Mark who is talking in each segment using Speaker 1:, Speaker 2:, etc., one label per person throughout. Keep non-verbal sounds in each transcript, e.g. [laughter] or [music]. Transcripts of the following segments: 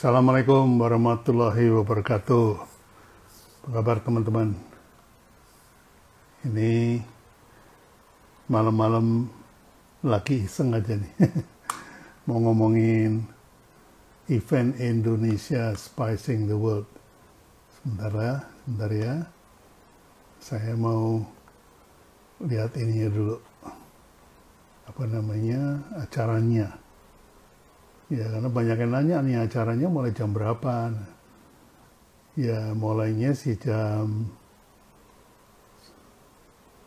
Speaker 1: Assalamualaikum warahmatullahi wabarakatuh. Apa kabar teman-teman? Ini malam-malam lagi iseng aja nih. [laughs] Mau ngomongin event Indonesia Spicing the World. Sebentar ya, sebentar ya. Saya mau lihat ininya dulu. Apa namanya? acaranya Ya karena banyak yang nanya nih acaranya mulai jam berapa. Ya mulainya sih jam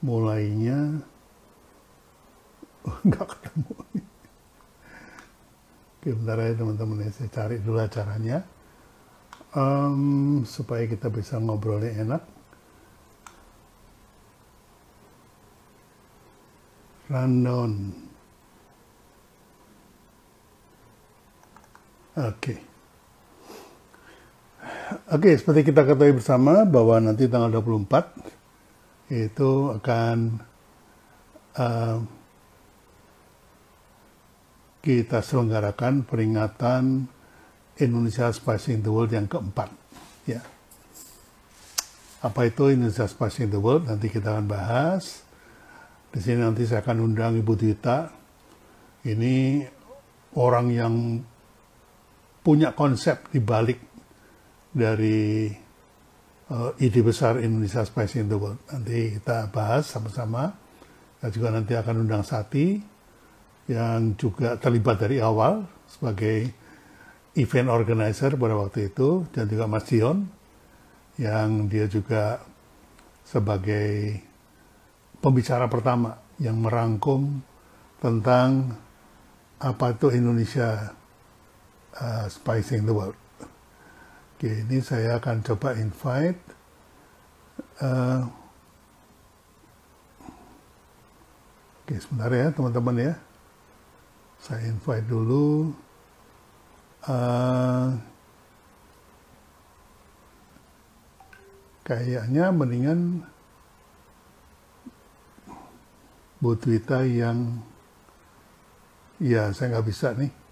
Speaker 1: mulainya [laughs] oh, nggak ketemu. Oke bentar ya teman-teman ya saya cari dulu acaranya um, supaya kita bisa ngobrolnya enak. Rundown Oke. Okay. Oke, okay, seperti kita ketahui bersama bahwa nanti tanggal 24 itu akan uh, kita selenggarakan peringatan Indonesia Spacing the World yang keempat. Ya. Apa itu Indonesia Spacing the World? Nanti kita akan bahas. Di sini nanti saya akan undang Ibu Dita. Ini orang yang punya konsep di balik dari uh, ide besar Indonesia Spice in the World. Nanti kita bahas sama-sama. Kita juga nanti akan undang Sati yang juga terlibat dari awal sebagai event organizer pada waktu itu dan juga Mas Dion yang dia juga sebagai pembicara pertama yang merangkum tentang apa itu Indonesia uh, Spicing the World. Oke, ini saya akan coba invite uh, Oke, sebentar ya teman-teman ya. Saya invite dulu. Uh, kayaknya mendingan Bu Twita yang ya saya nggak bisa nih.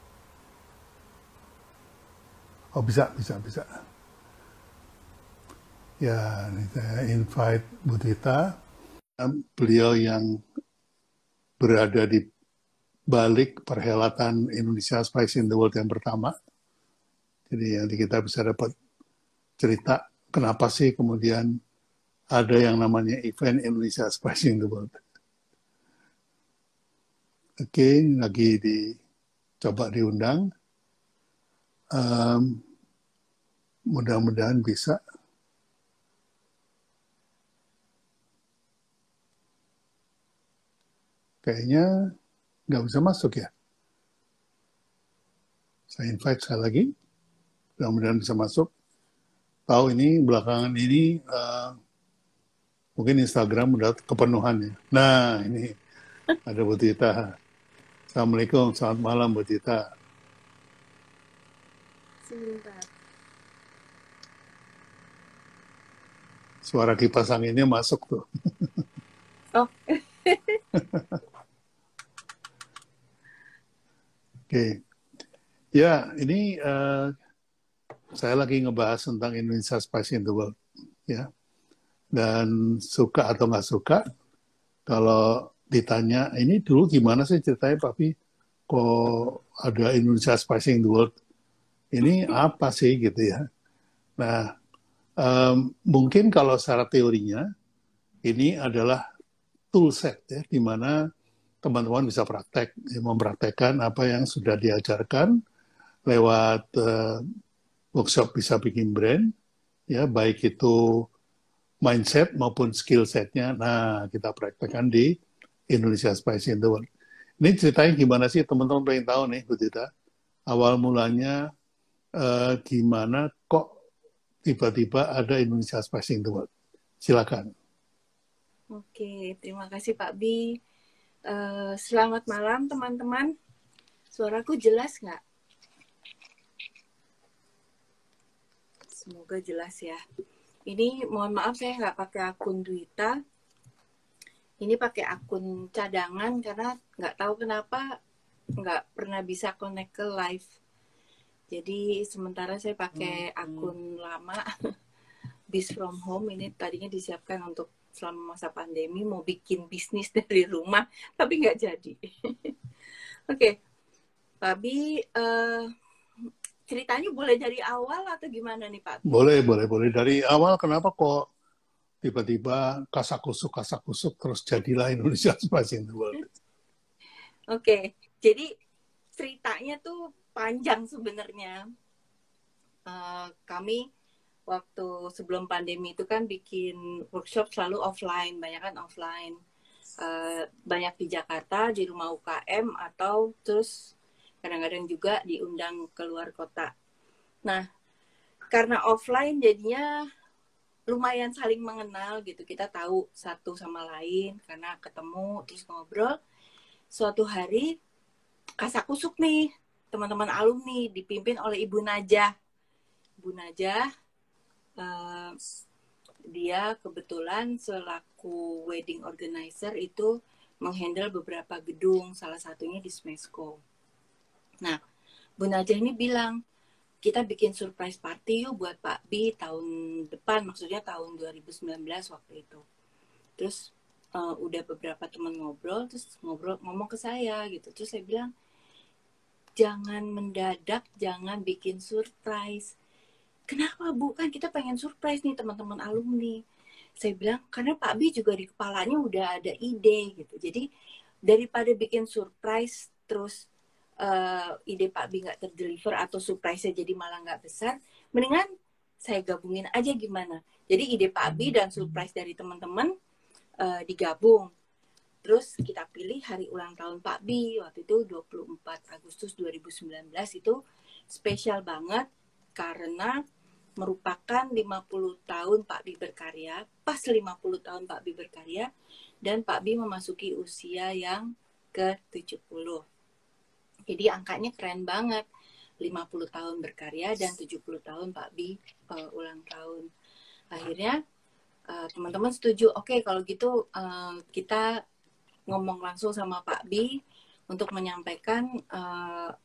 Speaker 1: Oh bisa, bisa, bisa. Ya, ini saya invite Bu Tita. Beliau yang berada di balik perhelatan Indonesia Spice in the World yang pertama. Jadi nanti kita bisa dapat cerita kenapa sih kemudian ada yang namanya event Indonesia Spice in the World. Oke, lagi dicoba diundang um, mudah-mudahan bisa kayaknya nggak bisa masuk ya. Saya invite sekali lagi, mudah-mudahan bisa masuk. Tahu ini belakangan ini uh, mungkin Instagram udah kepenuhan ya. Nah ini ada Bu Tita. Assalamualaikum, selamat malam Bu Tita sebentar. Suara kipas anginnya masuk tuh. [laughs] Oh. [laughs] Oke. Okay. Ya, ini uh, saya lagi ngebahas tentang Indonesia Spice in the World. Ya. Dan suka atau nggak suka, kalau ditanya, ini dulu gimana sih ceritanya, Papi? Kok ada Indonesia Spice in the World? Ini apa sih gitu ya. Nah, um, mungkin kalau secara teorinya ini adalah toolset ya, di mana teman-teman bisa praktek, ya, mempraktekkan apa yang sudah diajarkan lewat uh, workshop bisa bikin brand, ya baik itu mindset maupun skill setnya. Nah, kita praktekkan di Indonesia Spice in the World. Ini ceritanya gimana sih teman-teman pengen tahu nih, Bu Tita. Awal mulanya uh, gimana kok tiba-tiba ada Indonesia Spacing the World. Silakan.
Speaker 2: Oke, terima kasih Pak Bi. Uh, selamat malam teman-teman. Suaraku jelas nggak? Semoga jelas ya. Ini mohon maaf saya nggak pakai akun Duita. Ini pakai akun cadangan karena nggak tahu kenapa nggak pernah bisa connect ke live Jadi sementara saya pakai akun lama [laughs] Bis from Home ini tadinya disiapkan untuk selama masa pandemi mau bikin bisnis [laughs] dari rumah tapi nggak jadi. [laughs] Oke, okay. Uh, ceritanya boleh dari awal atau gimana nih Pak?
Speaker 1: Boleh, boleh, boleh dari awal. Kenapa kok tiba-tiba kasak kusuk kasak kusuk terus jadilah Indonesia Spice in the World?
Speaker 2: Oke, okay. jadi ceritanya tuh panjang sebenarnya. Uh, kami waktu sebelum pandemi itu kan bikin workshop selalu offline, banyak kan offline. Uh, banyak di Jakarta, di rumah UKM atau terus kadang-kadang juga diundang keluar kota. Nah, karena offline jadinya lumayan saling mengenal gitu. Kita tahu satu sama lain karena ketemu terus ngobrol. Suatu hari kasak kusuk nih teman-teman alumni dipimpin oleh Ibu Najah. Ibu Najah uh, dia kebetulan selaku wedding organizer itu menghandle beberapa gedung, salah satunya di Smesco. Nah, Bu Najah ini bilang, kita bikin surprise party yuk buat Pak B tahun depan, maksudnya tahun 2019 waktu itu. Terus uh, udah beberapa teman ngobrol, terus ngobrol ngomong ke saya gitu. Terus saya bilang, jangan mendadak, jangan bikin surprise. Kenapa Bu? Kan kita pengen surprise nih teman-teman alumni. Saya bilang, karena Pak Bi juga di kepalanya udah ada ide gitu. Jadi daripada bikin surprise terus uh, ide Pak Bi nggak terdeliver atau surprise-nya jadi malah nggak besar, mendingan saya gabungin aja gimana. Jadi ide Pak Bi dan surprise dari teman-teman uh, digabung Terus kita pilih hari ulang tahun Pak Bi waktu itu 24 Agustus 2019 itu spesial banget karena merupakan 50 tahun Pak Bi berkarya, pas 50 tahun Pak Bi berkarya dan Pak Bi memasuki usia yang ke-70. Jadi angkanya keren banget. 50 tahun berkarya dan 70 tahun Pak Bi uh, ulang tahun. Akhirnya uh, teman-teman setuju, oke okay, kalau gitu uh, kita ngomong langsung sama Pak Bi untuk menyampaikan uh,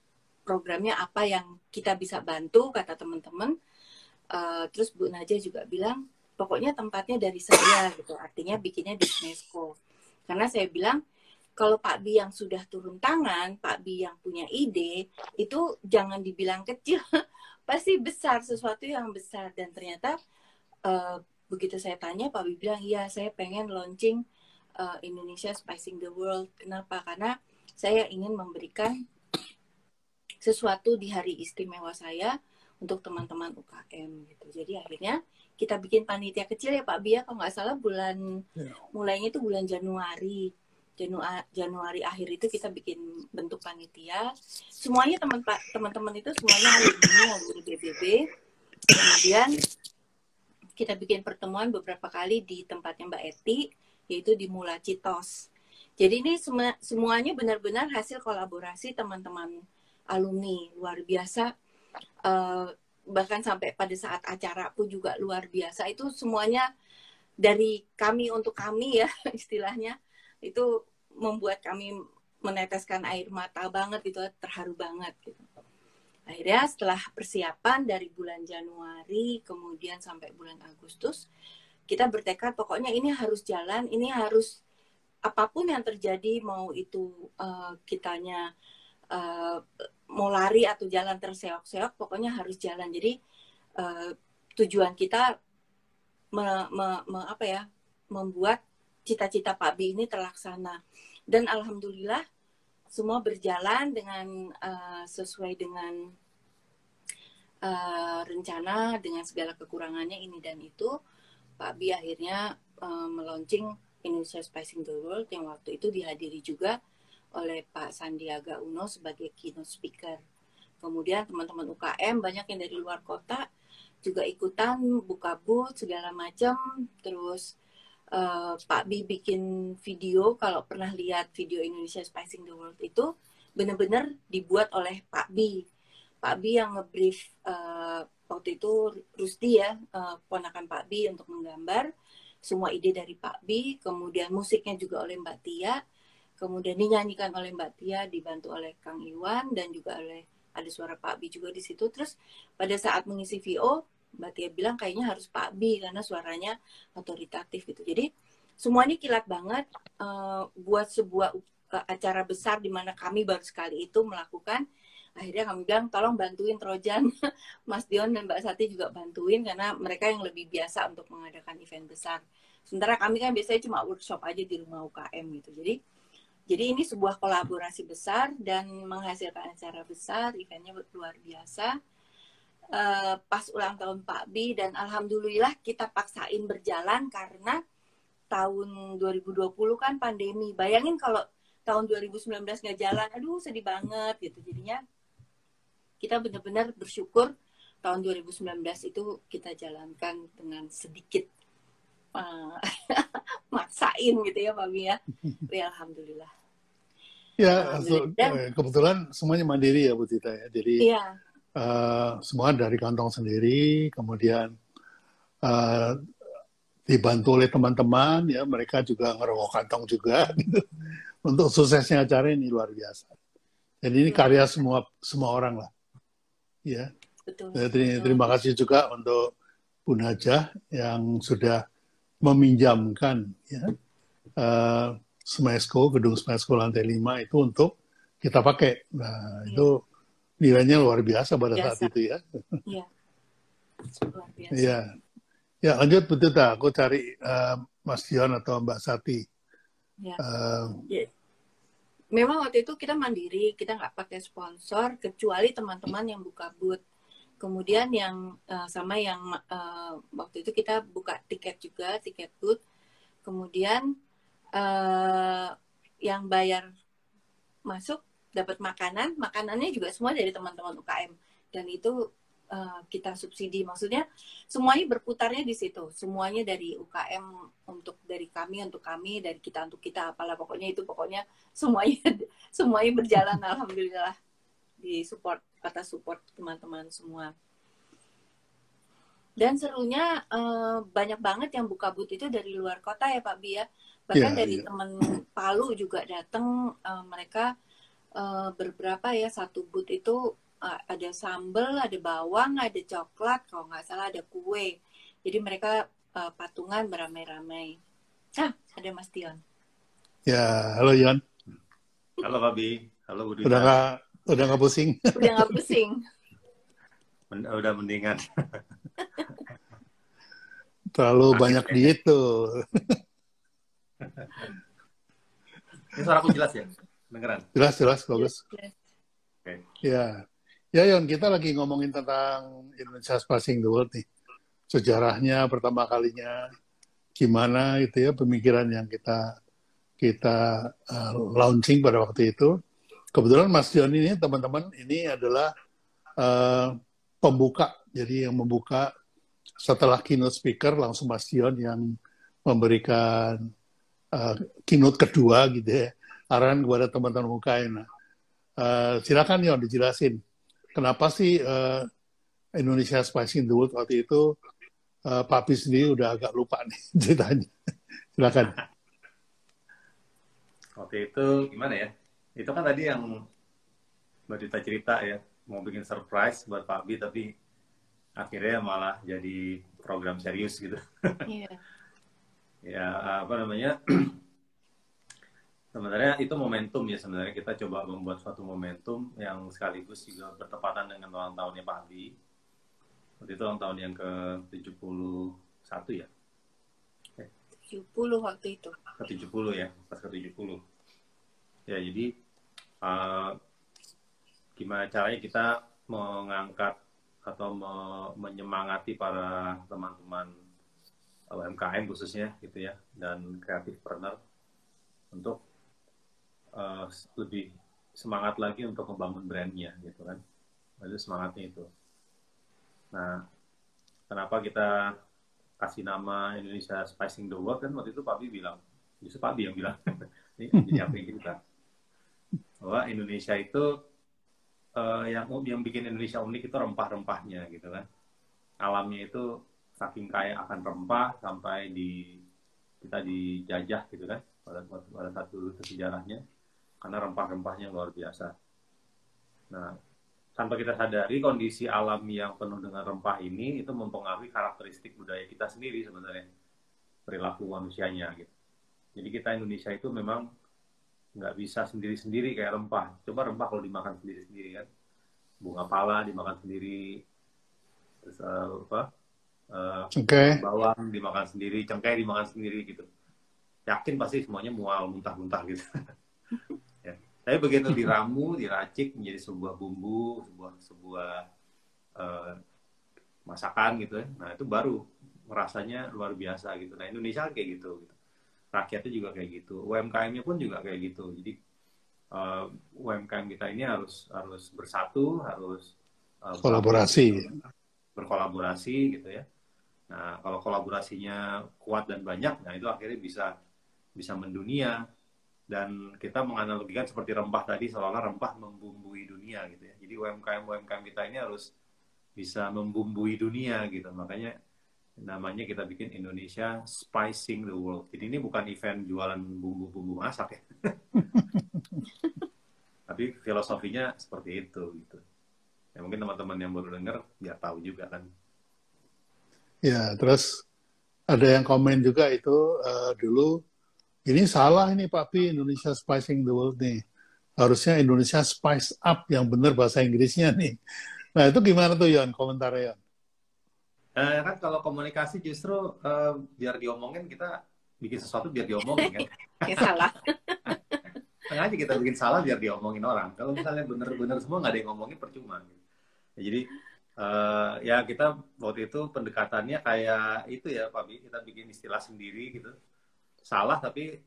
Speaker 2: programnya apa yang kita bisa bantu kata teman-teman. Uh, terus Bu Naja juga bilang pokoknya tempatnya dari saya gitu. Artinya bikinnya di UNESCO. Karena saya bilang kalau Pak Bi yang sudah turun tangan, Pak Bi yang punya ide, itu jangan dibilang kecil, [laughs] pasti besar sesuatu yang besar. Dan ternyata uh, begitu saya tanya, Pak Bi bilang, iya saya pengen launching uh, Indonesia Spicing the World. Kenapa? Karena saya ingin memberikan sesuatu di hari istimewa saya untuk teman-teman UKM gitu. Jadi akhirnya kita bikin panitia kecil ya Pak Bia kalau nggak salah bulan yeah. mulainya itu bulan Januari. Januari Januari akhir itu kita bikin bentuk panitia. Semuanya teman teman-teman itu semuanya alumni alumni BBB. Kemudian kita bikin pertemuan beberapa kali di tempatnya Mbak Eti yaitu di Mula Citos. Jadi ini semua, semuanya benar-benar hasil kolaborasi teman-teman alumni luar biasa. Uh, bahkan sampai pada saat acara pun juga luar biasa itu semuanya dari kami untuk kami ya [laughs] istilahnya itu membuat kami meneteskan air mata banget gitu terharu banget gitu akhirnya setelah persiapan dari bulan Januari kemudian sampai bulan Agustus kita bertekad pokoknya ini harus jalan, ini harus apa pun yang terjadi mau itu uh, kitanya uh, mau lari atau jalan terseok-seok pokoknya harus jalan. Jadi uh, tujuan kita me, me, me, apa ya membuat cita-cita Pak B ini terlaksana dan alhamdulillah semua berjalan dengan uh, sesuai dengan uh, rencana dengan segala kekurangannya ini dan itu Pak Bi akhirnya uh, melaunching Indonesia Spicing the World yang waktu itu dihadiri juga oleh Pak Sandiaga Uno sebagai keynote speaker. Kemudian teman-teman UKM banyak yang dari luar kota juga ikutan buka booth segala macam. Terus uh, Pak Bi bikin video kalau pernah lihat video Indonesia Spicing the World itu benar-benar dibuat oleh Pak Bi. Pak Bi yang ngebrief uh, waktu itu Rusdi ya uh, ponakan Pak Bi untuk menggambar semua ide dari Pak Bi kemudian musiknya juga oleh Mbak Tia kemudian dinyanyikan oleh Mbak Tia dibantu oleh Kang Iwan dan juga oleh ada suara Pak Bi juga di situ. Terus pada saat mengisi VO, Mbak Tia bilang kayaknya harus Pak Bi karena suaranya otoritatif gitu. Jadi semuanya kilat banget uh, buat sebuah uh, acara besar di mana kami baru sekali itu melakukan. Akhirnya kami bilang tolong bantuin Trojan. [laughs] Mas Dion dan Mbak Sati juga bantuin karena mereka yang lebih biasa untuk mengadakan event besar. Sementara kami kan biasanya cuma workshop aja di rumah UKM gitu. Jadi jadi ini sebuah kolaborasi besar dan menghasilkan acara besar eventnya luar biasa uh, pas ulang tahun Pak Bi dan alhamdulillah kita paksain berjalan karena tahun 2020 kan pandemi bayangin kalau tahun 2019 nggak jalan aduh sedih banget gitu jadinya kita benar-benar bersyukur tahun 2019 itu kita jalankan dengan sedikit uh, [laughs] maksain gitu ya Pak ya. ya alhamdulillah.
Speaker 1: Ya, Dan, eh, kebetulan semuanya mandiri ya Bu Tita ya. Jadi iya. Uh, semua dari kantong sendiri, kemudian uh, dibantu oleh teman-teman ya, mereka juga ngerokok kantong juga [laughs] gitu. Untuk suksesnya acara ini luar biasa. Jadi ini karya semua semua orang lah ya. Betul. Jadi, terima kasih juga untuk Bu Najah yang sudah meminjamkan ya uh, Smesco, gedung Smesco lantai 5 itu untuk kita pakai. Nah, ya. itu nilainya luar biasa pada biasa. saat itu ya. Iya. Luar biasa. Ya. Ya, lanjut betul tak? Aku cari uh, Mas Dion atau Mbak Sati.
Speaker 2: Ya. Uh, ya memang waktu itu kita mandiri, kita nggak pakai sponsor kecuali teman-teman yang buka booth. Kemudian yang uh, sama yang uh, waktu itu kita buka tiket juga, tiket booth. Kemudian uh, yang bayar masuk dapat makanan, makanannya juga semua dari teman-teman UKM. Dan itu uh, kita subsidi. Maksudnya semuanya berputarnya di situ. Semuanya dari UKM untuk dari kami untuk kami, dari kita untuk kita. Apalah pokoknya itu pokoknya semuanya [laughs] semuanya berjalan [laughs] alhamdulillah di support kata support teman-teman semua. Dan serunya uh, banyak banget yang buka booth itu dari luar kota ya Pak Bia. Bahkan yeah, dari yeah. teman Palu juga datang uh, mereka uh, beberapa ya satu booth itu ada sambal, ada bawang, ada coklat, kalau nggak salah ada kue. Jadi mereka uh, patungan beramai-ramai. Ah, ada Mas Tion.
Speaker 1: Ya, halo Yon.
Speaker 3: Halo Fabi. Halo
Speaker 1: Budi. Udah nggak udah nggak pusing?
Speaker 2: Udah nggak pusing.
Speaker 3: Men, udah mendingan. [laughs]
Speaker 1: Terlalu Akhirnya. banyak diet tuh.
Speaker 3: Ini suaraku jelas ya? Dengeran?
Speaker 1: Jelas, jelas, bagus. Yes, Okay. Ya. Ya Yon, kita lagi ngomongin tentang Indonesia Passing the World nih. Sejarahnya pertama kalinya gimana itu ya pemikiran yang kita kita uh, launching pada waktu itu. Kebetulan Mas Dion ini teman-teman ini adalah uh, pembuka. Jadi yang membuka setelah keynote speaker langsung Mas Dion yang memberikan uh, keynote kedua gitu ya. Arahan kepada teman-teman UKM. Nah, uh, silakan Yon dijelasin kenapa sih uh, Indonesia Spice in the World waktu itu uh, Papi sendiri udah agak lupa nih [laughs] ceritanya. Silakan.
Speaker 3: Waktu itu gimana ya? Itu kan tadi yang Mbak Dita cerita ya, mau bikin surprise buat Pak Bi, tapi akhirnya malah jadi program serius gitu. Iya. Yeah. [laughs] ya apa namanya? [clears throat] sebenarnya itu momentum ya sebenarnya kita coba membuat suatu momentum yang sekaligus juga bertepatan dengan ulang tahunnya Pak Abi. Waktu itu ulang tahun yang ke 71 ya.
Speaker 2: Eh. 70 waktu itu.
Speaker 3: Ke 70 ya, pas ke 70. Ya, jadi uh, gimana caranya kita mengangkat atau me menyemangati para teman-teman UMKM khususnya gitu ya dan kreatif partner untuk uh, lebih semangat lagi untuk membangun brandnya gitu kan. Itu semangatnya itu. Nah kenapa kita kasih nama Indonesia Spicing the World? Kan waktu itu Pak Bi bilang justru Pak yang bilang [laughs] ini jadi apa kita? Bahwa Indonesia itu uh, yang yang bikin Indonesia unik itu rempah-rempahnya gitu kan. Alamnya itu saking kaya akan rempah sampai di kita dijajah gitu kan pada pada satu sejarahnya karena rempah-rempahnya luar biasa. Nah, tanpa kita sadari kondisi alam yang penuh dengan rempah ini itu mempengaruhi karakteristik budaya kita sendiri sebenarnya perilaku manusianya gitu. Jadi kita Indonesia itu memang nggak bisa sendiri-sendiri kayak rempah. Coba rempah kalau dimakan sendiri-sendiri kan, bunga pala dimakan sendiri, terus uh, apa? Uh,
Speaker 1: cengkeh
Speaker 3: bawang dimakan sendiri, cengkeh dimakan sendiri gitu. Yakin pasti semuanya mual muntah-muntah gitu. [laughs] Tapi begitu diramu, diracik menjadi sebuah bumbu, sebuah sebuah uh, masakan gitu ya. Nah itu baru rasanya luar biasa gitu. Nah Indonesia kayak gitu. gitu. Rakyatnya juga kayak gitu. UMKM-nya pun juga kayak gitu. Jadi uh, eh, UMKM kita ini harus harus bersatu, harus
Speaker 1: uh, kolaborasi,
Speaker 3: berkolaborasi gitu ya. Nah kalau kolaborasinya kuat dan banyak, nah itu akhirnya bisa bisa mendunia dan kita menganalogikan seperti rempah tadi seolah-olah rempah membumbui dunia gitu ya. Jadi UMKM UMKM kita ini harus bisa membumbui dunia gitu. Makanya namanya kita bikin Indonesia Spicing the World. Jadi ini bukan event jualan bumbu-bumbu masak ya. [laughs] Tapi filosofinya seperti itu gitu. Ya mungkin teman-teman yang baru dengar biar tahu juga kan.
Speaker 1: Ya, terus ada yang komen juga itu uh, dulu ini salah ini Pak Pi, Indonesia Spicing the World nih. Harusnya Indonesia Spice Up yang benar bahasa Inggrisnya nih. Nah itu gimana tuh Yon, komentarnya Yon?
Speaker 3: Eh, kan kalau komunikasi justru eh, biar diomongin kita bikin sesuatu biar diomongin kan. [laughs]
Speaker 2: ya salah. [laughs]
Speaker 3: Sengaja kita bikin salah biar diomongin orang. Kalau misalnya benar-benar semua nggak ada yang ngomongin percuma. Ya, jadi uh, ya kita waktu itu pendekatannya kayak itu ya Pak Bi, kita bikin istilah sendiri gitu salah tapi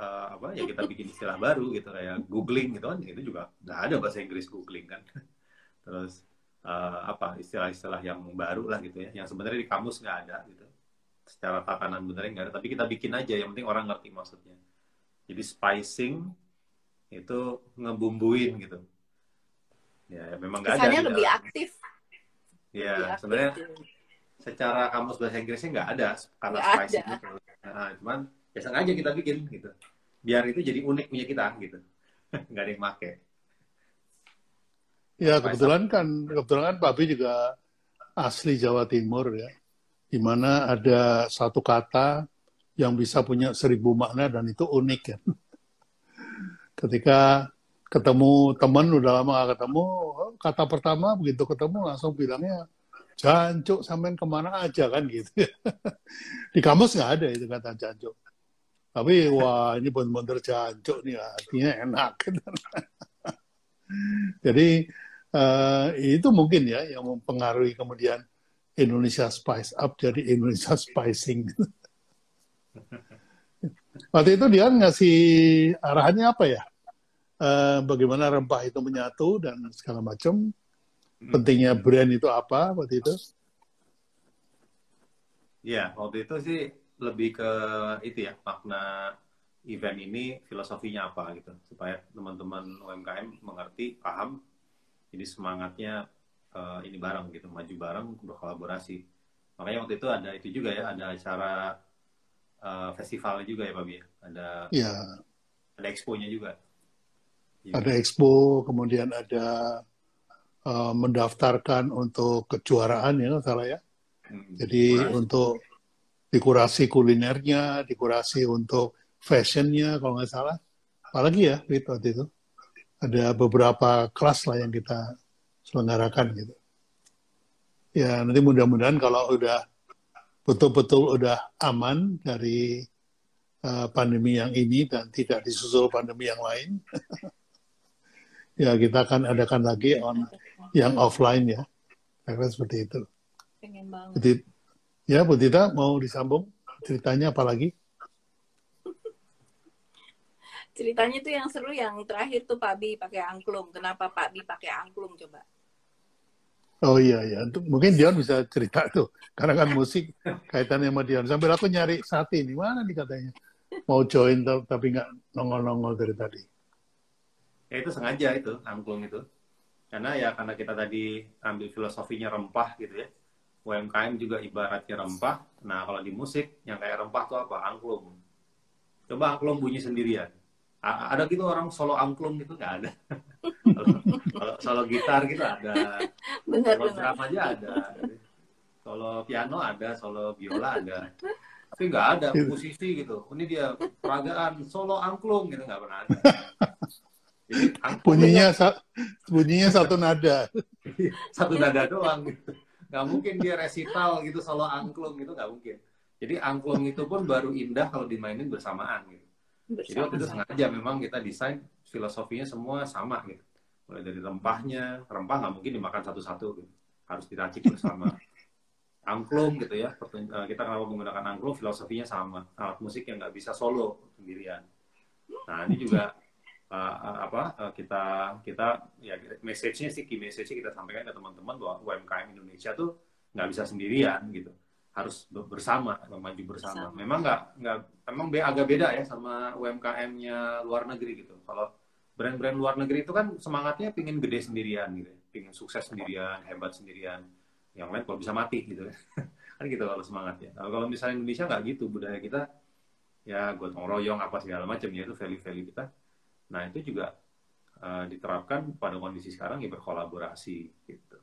Speaker 3: uh, apa ya kita bikin istilah baru gitu kayak googling gitu kan itu juga nggak ada bahasa Inggris googling kan. [laughs] Terus uh, apa istilah-istilah yang baru lah gitu ya yang sebenarnya di kamus nggak ada gitu. Secara takanan benernya nggak ada tapi kita bikin aja yang penting orang ngerti maksudnya. Jadi spicing itu ngebumbuin gitu. Ya memang nggak ada
Speaker 2: lebih aktif.
Speaker 3: Ya sebenarnya secara kamus bahasa Inggrisnya nggak ada karena spicing itu. Nah, cuman ya sengaja kita bikin gitu. Biar itu jadi unik punya kita gitu. [laughs] Nggak ada yang make.
Speaker 1: Ya kebetulan kan kebetulan kan Papi juga asli Jawa Timur ya. Di mana ada satu kata yang bisa punya seribu makna dan itu unik ya. [laughs] Ketika ketemu teman udah lama gak ketemu kata pertama begitu ketemu langsung bilangnya jancuk sampean ke mana aja? kan gitu. [laughs] Di kamus nggak ada itu kata jancuk tapi wah ini benar-benar jancuk nih artinya enak. [laughs] Jadi uh, itu mungkin ya yang mempengaruhi kemudian Indonesia Spice Up jadi Indonesia [laughs] Spicing. Waktu itu dia ngasih arahannya apa ya? Uh, bagaimana rempah itu menyatu dan segala macam. Hmm. Pentingnya brand itu apa waktu itu?
Speaker 3: Ya, waktu itu sih lebih ke itu ya makna event ini filosofinya apa gitu. Supaya teman-teman UMKM mengerti paham. Jadi semangatnya uh, ini bareng gitu maju bareng berkolaborasi. Makanya waktu itu ada itu juga ya ada acara uh, festivalnya juga ya Pak ya. Ada
Speaker 1: ya.
Speaker 3: ada expo-nya juga.
Speaker 1: Ya. ada expo kemudian ada uh, mendaftarkan untuk kejuaraan ya salah ya. Hmm, jadi untuk dikurasi kulinernya, dikurasi untuk fashionnya kalau nggak salah. Apalagi ya, Wit, waktu itu. Ada beberapa kelas lah yang kita selenggarakan gitu. Ya, nanti mudah-mudahan kalau udah betul-betul udah aman dari uh, pandemi yang ini dan tidak disusul pandemi yang lain, [laughs] ya kita akan adakan lagi on yang offline ya. Karena seperti itu. Pengen banget. Jadi, Ya, Bu Tita mau disambung ceritanya apa lagi?
Speaker 2: Ceritanya tuh yang seru yang terakhir tuh Pak Bi pakai angklung. Kenapa Pak Bi pakai angklung coba?
Speaker 1: Oh iya iya, mungkin Dion bisa cerita tuh, karena kan musik kaitannya sama Dion. Sampai aku nyari saat ini mana nih katanya mau join tapi nggak nongol-nongol dari tadi.
Speaker 3: Ya itu sengaja itu angklung itu, karena ya karena kita tadi ambil filosofinya rempah gitu ya UMKM juga ibaratnya rempah. Nah, kalau di musik yang kayak rempah tuh apa? Angklung. Coba angklung bunyi sendirian. A ada gitu orang solo angklung gitu nggak ada. [laughs] kalau solo gitar gitu ada
Speaker 2: benar
Speaker 3: solo drum aja ada solo piano ada solo biola ada tapi nggak ada musisi gitu ini dia peragaan solo angklung gitu nggak pernah ada jadi angklung
Speaker 1: Bunyinya sa- bunyinya satu nada. [laughs]
Speaker 3: satu nada doang gitu. Nggak mungkin dia resital gitu solo angklung gitu nggak mungkin. Jadi angklung itu pun baru indah kalau dimainin bersamaan gitu. Jadi waktu itu
Speaker 2: bersama
Speaker 3: sengaja memang kita desain filosofinya semua sama gitu. Mulai dari rempahnya rempah nggak mungkin dimakan satu-satu gitu. harus diracik bersama. [laughs] Angklung gitu ya eh, kita kenapa menggunakan angklung? Filosofinya sama. Alat musik yang nggak bisa solo sendirian. Nah ini juga eh, apa eh, kita kita ya message-nya sih key message-nya kita sampaikan ke teman-teman bahwa UMKM Indonesia tuh nggak bisa sendirian gitu. Harus be- bersama maju bersama.
Speaker 2: Bersama.
Speaker 3: memang nggak nggak memang be- agak beda ya sama UMKM-nya luar negeri gitu. Kalau brand-brand luar negeri itu kan semangatnya pingin gede sendirian gitu ya. pingin sukses sendirian hebat sendirian. Yang lain kalau bisa mati gitu ya. [laughs] kan gitu kalau semangatnya Nah, kalau misalnya Indonesia nggak gitu. Budaya kita ya gotong royong apa segala macam ya. Itu value-value kita nah itu juga eh, diterapkan pada kondisi sekarang ya berkolaborasi gitu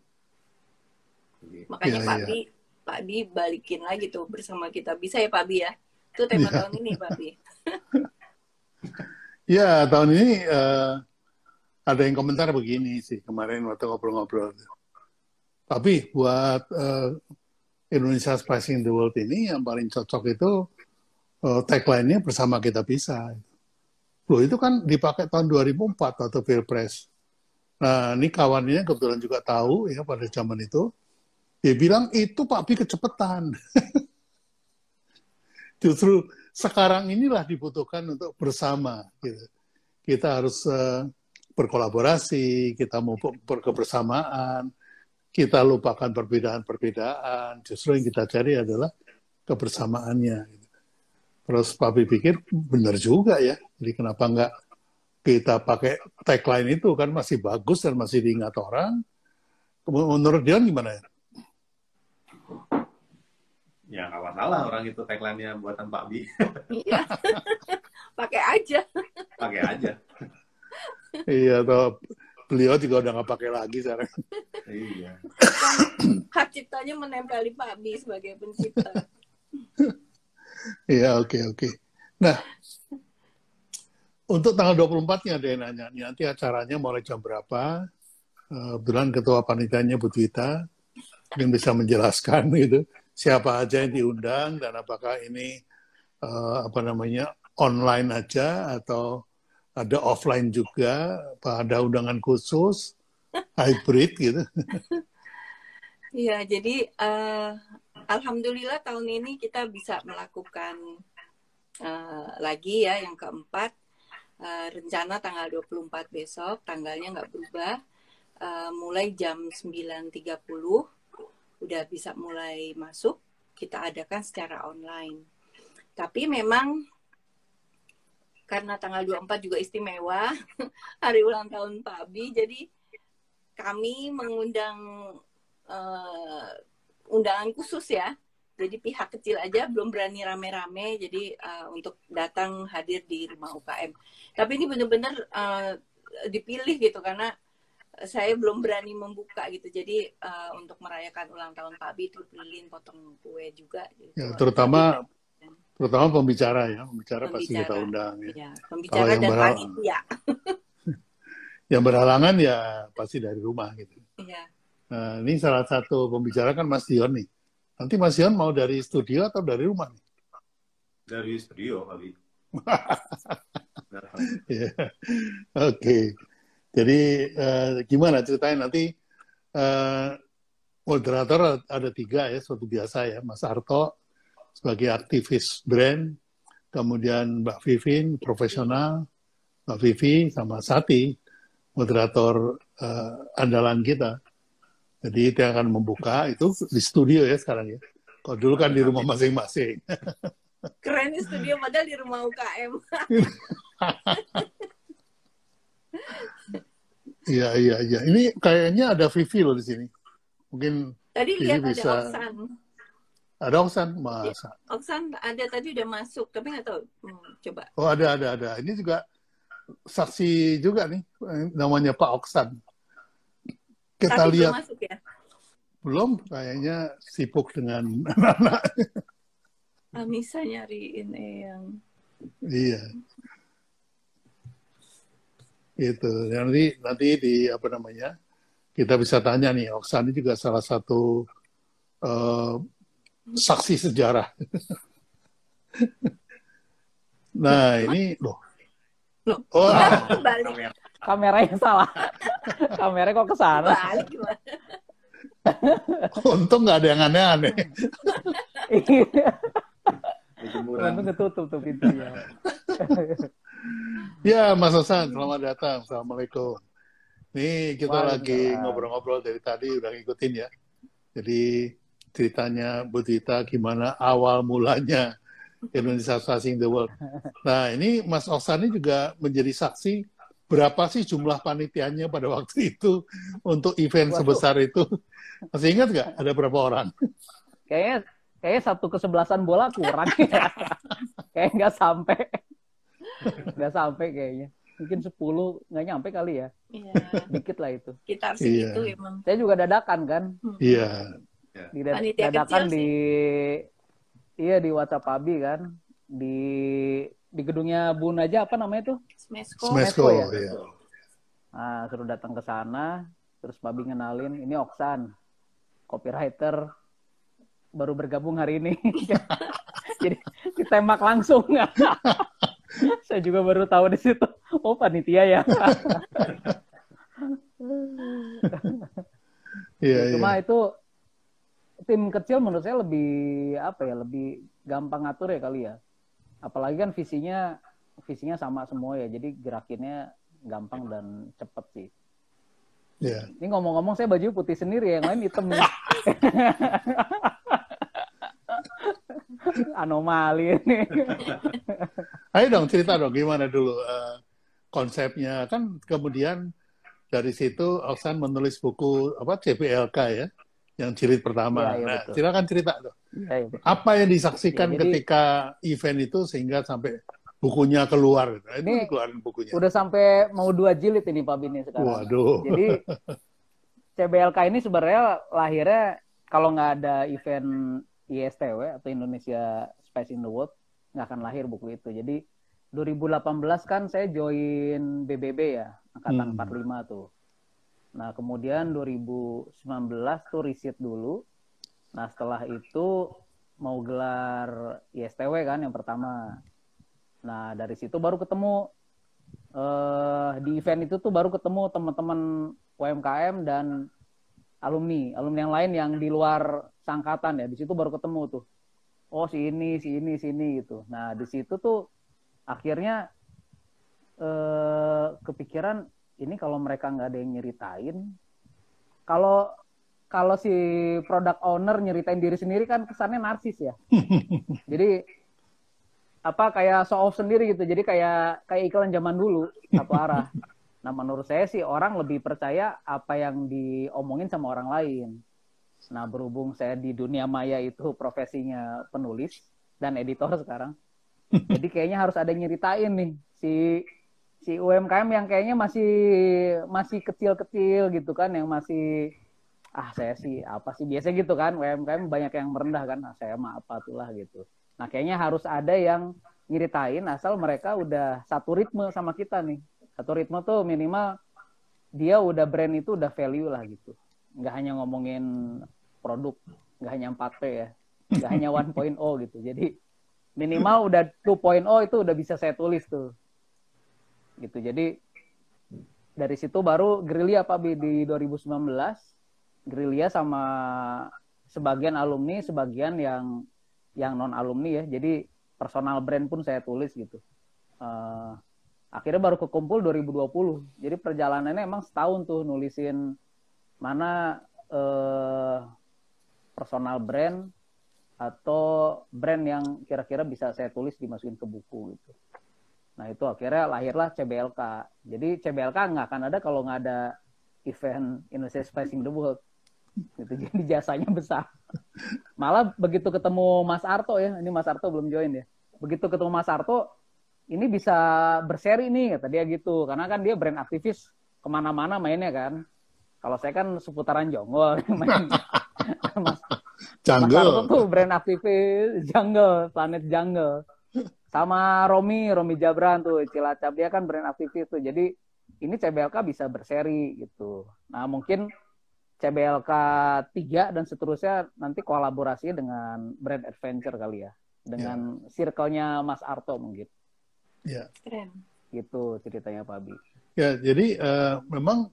Speaker 3: Jadi,
Speaker 2: makanya
Speaker 1: Iya,
Speaker 2: Pak
Speaker 1: iya.
Speaker 2: Bi Pak Bi balikin lagi tuh bersama kita bisa ya Pak Bi ya itu tema
Speaker 1: Iya.
Speaker 2: tahun ini Pak Bi [laughs]
Speaker 1: Ya, tahun ini eh, ada yang komentar begini sih kemarin waktu ngobrol-ngobrol. Tapi buat eh, Indonesia Spicing the World ini yang paling cocok itu eh, tagline-nya bersama kita bisa. Loh itu kan dipakai tahun 2004 atau Pilpres. Nah, ini kawannya kebetulan juga tahu ya pada zaman itu. Dia bilang itu Pak Bi kecepatan. [laughs] Justru sekarang inilah dibutuhkan untuk bersama. Gitu. Kita harus eh, berkolaborasi, kita mau ber- berkebersamaan, kita lupakan perbedaan-perbedaan. Justru yang kita cari adalah kebersamaannya. gitu. Terus Papi pikir benar juga ya. Jadi kenapa nggak kita pakai tagline itu kan masih bagus dan masih diingat orang. Menurut Dion gimana ya?
Speaker 3: ya nggak masalah orang itu tagline-nya buatan Pak Bi
Speaker 2: Iya. [laughs] pakai aja
Speaker 3: pakai aja
Speaker 1: Iya, atau beliau juga udah nggak pakai lagi sekarang.
Speaker 3: iya
Speaker 2: hak ciptanya menempeli Pak Bi sebagai pencipta
Speaker 1: Iya, oke, oke. Nah, untuk tanggal 24-nya ada yang nanya, nanti acaranya mulai jam berapa? Eh, Kebetulan ketua panitianya Bu Twita, mungkin bisa menjelaskan [laughs] gitu, siapa aja yang diundang dan apakah ini eh, apa namanya online aja atau ada offline juga, apa ada undangan khusus, hybrid gitu. [laughs]
Speaker 2: Iya, jadi eh, alhamdulillah tahun ini kita bisa melakukan eh, lagi ya yang keempat Eh, rencana tanggal 24 besok, tanggalnya nggak berubah. Eh, mulai jam 9.30 udah bisa mulai masuk. Kita adakan secara online. Tapi memang karena tanggal 24 juga istimewa, [laughs] hari ulang tahun Pak Abi, jadi kami mengundang eh, undangan khusus ya. Jadi pihak kecil aja belum berani rame-rame, jadi eh, untuk datang hadir di rumah UKM. Tapi ini benar-benar eh, dipilih gitu karena saya belum berani membuka gitu. Jadi eh, untuk merayakan ulang tahun Pak Abi, turut lilin, potong kue juga. Gitu.
Speaker 1: Ya, terutama terutama pembicara ya, pembicara, pasti kita
Speaker 2: Pembicara.
Speaker 1: undang ya.
Speaker 2: ya,
Speaker 1: Kalau
Speaker 2: pembicara
Speaker 1: yang
Speaker 2: dan
Speaker 1: berhal-
Speaker 2: panitia. [laughs]
Speaker 1: Yang berhalangan ya pasti dari rumah gitu.
Speaker 2: Iya.
Speaker 1: Nah, ini salah satu pembicara kan Mas Dion nih. Nanti Mas Dion mau dari studio atau dari rumah nih?
Speaker 3: dari studio Nah, [laughs]
Speaker 1: Ya. Oke. Jadi eh, gimana ceritanya nanti eh, moderator ada tiga ya seperti biasa ya, Mas Arto sebagai aktivis brand, kemudian Mbak Vivin profesional, Mbak Vivi sama Sati moderator eh, andalan kita. Jadi dia akan membuka itu di studio ya sekarang ya. Kalau dulu kan di rumah masing-masing.
Speaker 2: Keren nih studio padahal di rumah UKM. [laughs]
Speaker 1: Iya iya iya. Ini kayaknya ada Vivi loh di sini. Mungkin
Speaker 2: Tadi lihat
Speaker 1: bisa-
Speaker 2: ada Oksan.
Speaker 1: ada Oksan masa.
Speaker 2: Oksan ada tadi udah masuk, tapi nggak tahu. Hmm, coba.
Speaker 1: Oh ada ada ada. Ini juga saksi juga nih, namanya Pak Oksan. Kita
Speaker 2: Tapi belum
Speaker 1: lihat
Speaker 2: masuk ya.
Speaker 1: Belum, kayaknya sibuk dengan [laughs] anak-anak.
Speaker 2: Amisa nyariin yang
Speaker 1: Iya. Itu. Nanti nanti di apa namanya? Kita bisa tanya nih, Oksan ini juga salah satu eh, saksi sejarah. [laughs] nah, ini loh.
Speaker 2: Loh.
Speaker 1: Oh,
Speaker 2: balik
Speaker 3: Kamera.
Speaker 4: Kameranya salah. Kameranya kok ke sana?
Speaker 2: balik gimana? [laughs]
Speaker 1: untung nggak ada yang aneh-aneh.
Speaker 4: Iya. Untung ketutup tuh pintunya. [laughs]
Speaker 1: Ya, Mas Hasan, selamat datang. Assalamualaikum. Nih, kita lagi ngobrol-ngobrol dari tadi, udah ngikutin ya. Jadi, ceritanya Bu Tita gimana awal mulanya [laughs] Indonesia Passing the World. Nah, ini Mas Oksan ini juga menjadi saksi berapa sih jumlah panitianya pada waktu itu untuk event
Speaker 4: Waduh.
Speaker 1: sebesar itu. Masih ingat nggak ada berapa orang?
Speaker 4: Kayaknya kayaknya satu kesebelasan bola kurang ya. Kayak nggak sampai. Nggak sampai kayaknya. Mungkin 10 nggak nyampe kali ya.
Speaker 2: Iya,
Speaker 4: Dikit lah itu.
Speaker 2: kita harus
Speaker 1: Iya.
Speaker 2: gitu emang.
Speaker 4: Saya juga dadakan kan.
Speaker 1: Iya,
Speaker 4: Di dadakan di iya di WhatsApp Abi kan. Di di gedungnya Bun aja apa namanya tuh?
Speaker 2: Smesko.
Speaker 1: Smesco.
Speaker 4: ya?
Speaker 1: ya.
Speaker 4: Nah, suruh datang ke sana, terus Babi ngenalin, ini Oksan, copywriter, baru bergabung hari ini. [laughs] Jadi ditembak langsung. [laughs] Saya juga baru tahu di situ. Oh, panitia ya. [laughs]
Speaker 1: Iya,
Speaker 4: Cuma
Speaker 1: iya.
Speaker 4: itu tim kecil menurut saya lebih apa ya, lebih gampang ngatur ya kali ya. Apalagi kan visinya visinya sama semua ya. Jadi gerakinnya gampang dan cepet sih.
Speaker 1: Iya.
Speaker 4: Ini ngomong-ngomong saya baju putih sendiri, yang lain hitam nih. [laughs] Anomali ini.
Speaker 1: Ayo dong cerita dong gimana dulu eh, konsepnya kan kemudian dari situ Oksan menulis buku apa CPLK ya yang jilid pertama.
Speaker 4: Iya, iya,
Speaker 1: nah,
Speaker 4: betul.
Speaker 1: silakan cerita dong.
Speaker 4: Ya, ya, betul.
Speaker 1: Apa yang disaksikan
Speaker 4: Ya, jadi-
Speaker 1: ketika event itu sehingga sampai bukunya keluar? Nah, itu
Speaker 4: Ini
Speaker 1: keluarin bukunya.
Speaker 4: Udah sampai mau dua jilid ini Pak Bini sekarang.
Speaker 1: Waduh.
Speaker 4: Jadi [laughs] CBLK ini sebenarnya lahirnya kalau nggak ada event ISTW atau Indonesia Space in the World nggak akan lahir buku itu. Jadi 2018 kan saya join BBB ya, angkatan
Speaker 1: Hmm.
Speaker 4: 45 tuh. Nah, kemudian 2019 tuh riset dulu. Nah, setelah itu mau gelar ISTW kan yang pertama. Nah, dari situ baru ketemu eh di event itu tuh baru ketemu teman-teman UMKM dan alumni, alumni yang lain yang di luar sangkatan ya. Di situ baru ketemu tuh. Oh, si ini, si ini, si ini gitu. Nah, di situ tuh akhirnya eh kepikiran ini kalau mereka nggak ada yang nyeritain, kalau kalau si product owner nyeritain diri sendiri kan kesannya narsis ya. [laughs] Jadi apa kayak show off sendiri gitu. Jadi kayak kayak iklan zaman dulu satu arah. Nah, menurut saya sih orang lebih percaya apa yang diomongin sama orang lain. Nah, berhubung saya di dunia maya itu profesinya penulis dan editor sekarang. [laughs] Jadi kayaknya harus ada yang nyeritain nih si si UMKM yang kayaknya masih masih kecil-kecil gitu kan yang masih ah saya sih apa sih biasa gitu kan UMKM banyak yang merendah kan nah, saya mah apa tuh lah gitu. Nah, kayaknya harus ada yang nyeritain asal mereka udah satu ritme sama kita nih. Satu ritme tuh minimal dia udah brand itu udah value lah gitu. Nggak hanya ngomongin produk, nggak hanya 4P ya. Nggak hanya [laughs] 1.0 gitu. Jadi minimal udah 2.0 itu udah bisa saya tulis tuh. Gitu. Jadi dari situ baru gerilya Pak Bi di 2019 gerilya sama sebagian alumni, sebagian yang yang non alumni ya. Jadi personal brand pun saya tulis gitu. Eh, akhirnya baru kekumpul 2020. Jadi perjalanannya emang setahun tuh nulisin mana eh, personal brand atau brand yang kira-kira bisa saya tulis dimasukin ke buku gitu. Nah itu akhirnya lahirlah CBLK. Jadi CBLK nggak akan ada kalau nggak ada event Indonesia Spacing the World. Gitu. Jadi [laughs] jasanya besar. Malah begitu ketemu Mas Arto ya, ini Mas Arto belum join ya. Begitu ketemu Mas Arto, ini bisa berseri nih kata dia gitu karena kan dia brand aktivis ke mana-mana mainnya kan kalau saya kan seputaran jonggol [laughs] main Mas,
Speaker 1: Jungle.
Speaker 4: Mas tuh brand aktivis jungle planet jungle sama Romi Romi Jabran tuh Cilacap dia kan brand aktivis tuh jadi ini CBLK bisa berseri gitu nah mungkin CBLK 3 dan seterusnya nanti kolaborasi dengan brand adventure kali ya dengan yeah. circle-nya Mas Arto mungkin.
Speaker 1: Ya.
Speaker 2: Keren.
Speaker 4: Gitu ceritanya Pak Abi.
Speaker 1: Ya, jadi uh, memang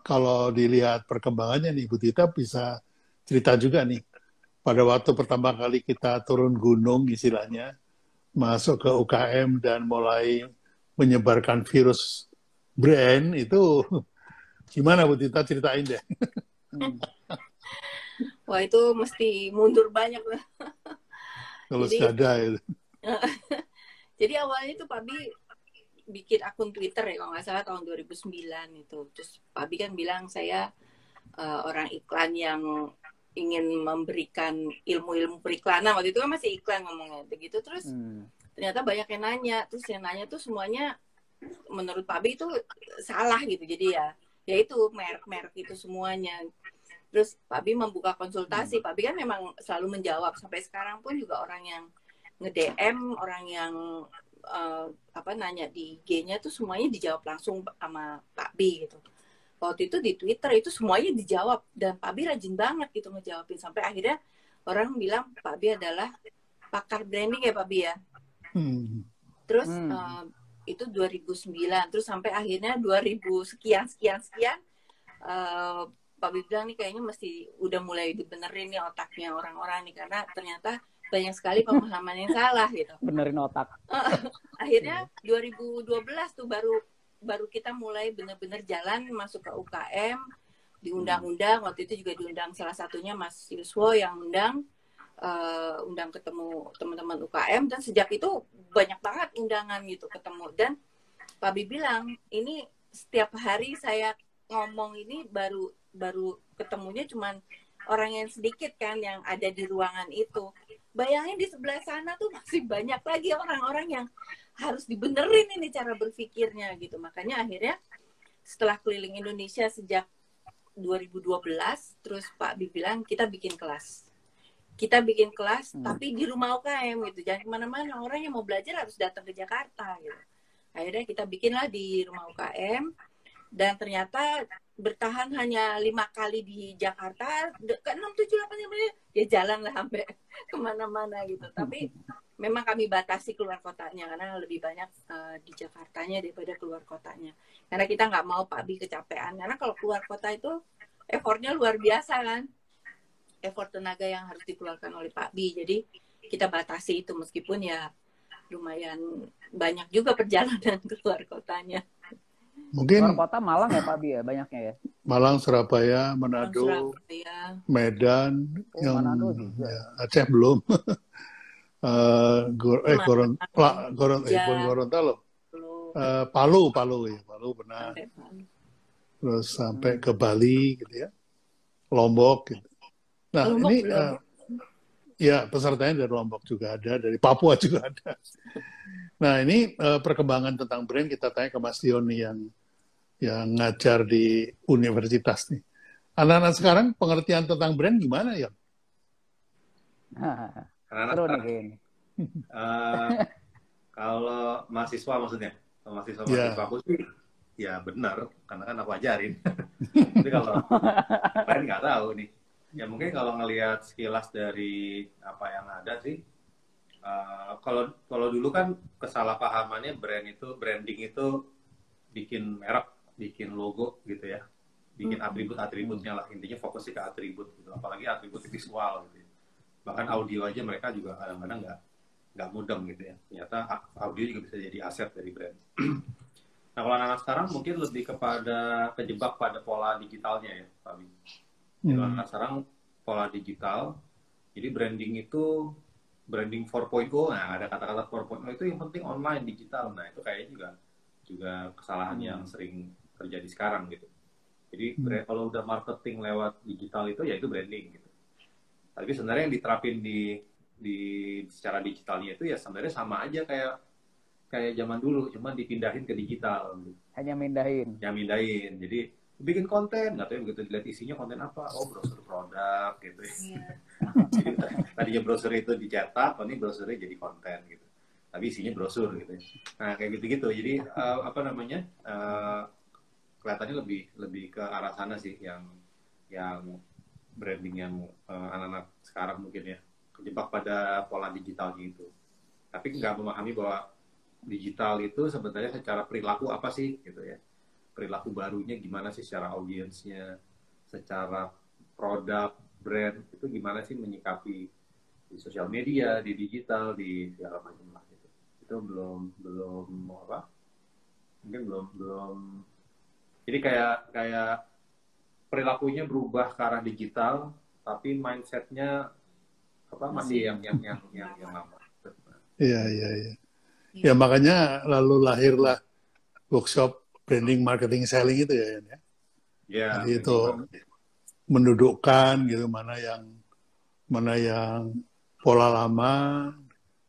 Speaker 1: kalau dilihat perkembangannya nih Bu Tita bisa cerita juga nih. Pada waktu pertama kali kita turun gunung istilahnya, masuk ke UKM dan mulai menyebarkan virus brand itu gimana Bu Tita ceritain deh. Hmm.
Speaker 2: Wah itu mesti mundur banyak lah.
Speaker 1: Kalau ada itu. [laughs]
Speaker 2: jadi awalnya tuh Pak Bi bikin akun Twitter ya kalau nggak salah tahun 2009 itu. Terus Pak Bi kan bilang saya uh, orang iklan yang ingin memberikan ilmu-ilmu periklanan. Waktu itu kan masih iklan ngomongnya begitu. Terus hmm. ternyata banyak yang nanya. Terus yang nanya tuh semuanya menurut Pak Bi itu salah gitu. Jadi ya ya itu merek-merek itu semuanya. Terus Pak Bi membuka konsultasi. Hmm. Pak Bi kan memang selalu menjawab. Sampai sekarang pun juga orang yang nge-DM orang yang uh, apa nanya di IG-nya tuh semuanya dijawab langsung sama Pak Bi gitu waktu itu di Twitter itu semuanya dijawab dan Pak Bi rajin banget gitu ngejawabin sampai akhirnya orang bilang Pak Bi adalah pakar branding ya Pak Bi ya hmm. terus hmm. Uh, itu 2009 terus sampai akhirnya 2000 sekian sekian sekian uh, Pak Bib bilang nih kayaknya mesti udah mulai dibenerin nih otaknya orang-orang nih karena ternyata banyak sekali pemahaman yang salah gitu.
Speaker 4: Benerin otak.
Speaker 2: Akhirnya 2012 tuh baru baru kita mulai bener-bener jalan masuk ke UKM diundang-undang. Waktu itu juga diundang salah satunya Mas Yuswo yang undang uh, undang ketemu teman-teman UKM dan sejak itu banyak banget undangan gitu ketemu. Dan Pak Bib bilang ini setiap hari saya ngomong ini baru baru ketemunya cuman orang yang sedikit kan yang ada di ruangan itu. Bayangin di sebelah sana tuh masih banyak lagi orang-orang yang harus dibenerin ini cara berpikirnya gitu. Makanya akhirnya setelah keliling Indonesia sejak 2012, terus Pak Bi bilang kita bikin kelas. Kita bikin kelas, hmm. tapi di rumah UKM gitu. Jangan ke mana-mana. Orang yang mau belajar harus datang ke Jakarta gitu. Akhirnya kita bikinlah di rumah UKM. Dan ternyata bertahan hanya lima kali di Jakarta ke enam tujuh delapan ya jalan lah sampai [laughs] ke mana-mana gitu tapi memang kami batasi keluar kotanya karena lebih banyak uh, di Jakartanya daripada keluar kotanya karena kita nggak mau Pak Bi kecapean karena kalau keluar kota itu effortnya luar biasa kan effort tenaga yang harus dikeluarkan oleh Pak Bi jadi kita batasi itu meskipun ya lumayan banyak juga [laughs] perjalanan keluar kotanya
Speaker 1: Mungkin
Speaker 4: luar kota Malang ya Pak Bi ya banyaknya ya.
Speaker 1: Malang, Surabaya, Manado, Surabaya. Medan, oh, yang Manado juga. Ya, Aceh belum. [laughs] uh, Gor eh Goron, La, Goron, eh, Gorontalo. Uh, Palu, Palu ya, Palu benar. Terus sampai ke Bali gitu ya. Lombok gitu. Nah, Lombok ini uh, ya pesertanya dari Lombok juga ada, dari Papua juga ada. Nah, ini uh, perkembangan tentang brand kita tanya ke Mas Dion yang yang ngajar di universitas nih. Anak-anak sekarang pengertian tentang brand gimana ya?
Speaker 3: Anak-anak sekarang, uh, [laughs] kalau mahasiswa maksudnya, kalau mahasiswa yeah. mahasiswa aku sih ya benar, karena kan aku ajarin. [laughs] Tapi kalau lain nggak tahu nih. Ya mungkin kalau ngelihat sekilas dari apa yang ada sih, uh, kalau kalau dulu kan kesalahpahamannya brand itu branding itu bikin merek bikin logo gitu ya bikin hmm. atribut-atributnya lah intinya fokusnya ke atribut gitu apalagi atribut visual gitu ya. Bahkan audio aja mereka juga kadang-kadang nggak nggak mudeng gitu ya ternyata audio juga bisa jadi aset dari brand [clears throat] nah kalau anak, -anak sekarang mungkin lebih kepada kejebak pada pola digitalnya ya Bi hmm. anak, anak sekarang pola digital jadi branding itu branding 4.0 nah ada kata-kata 4.0 itu yang penting online digital nah itu kayaknya juga juga kesalahan hmm. yang sering terjadi sekarang gitu. Jadi hmm. kalau udah marketing lewat digital itu ya itu branding gitu. Tapi sebenarnya yang diterapin di di secara digitalnya itu ya sebenarnya sama aja kayak kayak zaman dulu, cuma dipindahin ke digital.
Speaker 4: Hanya mindahin.
Speaker 3: Ya mindahin. Jadi bikin konten, nggak tahu begitu dilihat isinya konten apa, oh browser produk gitu.
Speaker 2: Iya.
Speaker 3: Jadi [laughs] tadinya browser itu dicetak, ini browsernya jadi konten gitu. Tapi isinya brosur gitu. Nah kayak gitu-gitu. Jadi eh, apa namanya? eh, kelihatannya lebih lebih ke arah sana sih yang yang branding yang eh, anak-anak sekarang mungkin ya kejebak pada pola digital gitu. Tapi nggak memahami bahwa digital itu sebenarnya secara perilaku apa sih gitu ya. Perilaku barunya gimana sih secara audiensnya secara produk brand itu gimana sih menyikapi di sosial media di digital di segala macam lah gitu. Itu belum belum apa mungkin belum belum. Jadi kayak kayak perilakunya berubah ke arah digital tapi mindsetnya apa masih yang yang yang yang, yang lama
Speaker 1: Iya, iya, iya. Ya makanya lalu lahirlah workshop branding, marketing, selling itu ya. Yan, ya.
Speaker 3: ya
Speaker 1: Jadi itu mendudukkan gitu mana yang mana yang pola lama,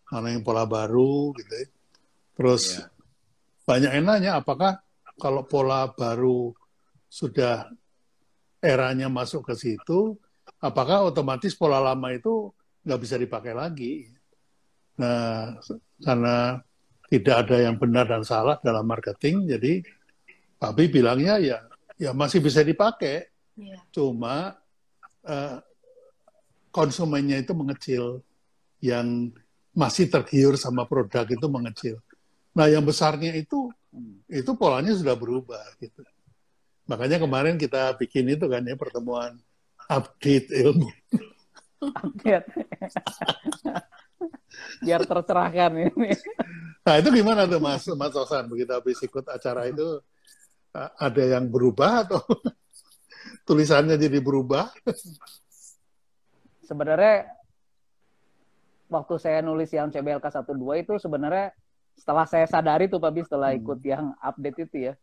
Speaker 1: mana yang pola baru gitu. ya. Terus
Speaker 3: Iya.
Speaker 1: banyak yang nanya apakah kalau pola baru sudah eranya masuk ke situ, apakah otomatis pola lama itu nggak bisa dipakai lagi? Nah, karena tidak ada yang benar dan salah dalam marketing, jadi Papi bilangnya ya ya masih bisa dipakai,
Speaker 2: Iya.
Speaker 1: cuma eh, konsumennya itu mengecil, yang masih tergiur sama produk itu mengecil. Nah, yang besarnya itu itu polanya sudah berubah gitu. Makanya kemarin kita bikin itu kan ya pertemuan update ilmu.
Speaker 4: Update. Biar tercerahkan ini.
Speaker 1: Nah itu gimana tuh Mas Mas Osan begitu habis ikut acara itu ada yang berubah atau [laughs] tulisannya jadi berubah?
Speaker 4: Sebenarnya waktu saya nulis yang CBLK 12 itu sebenarnya setelah saya sadari tuh Pak Bi setelah
Speaker 1: Hmm.
Speaker 4: ikut yang update itu ya.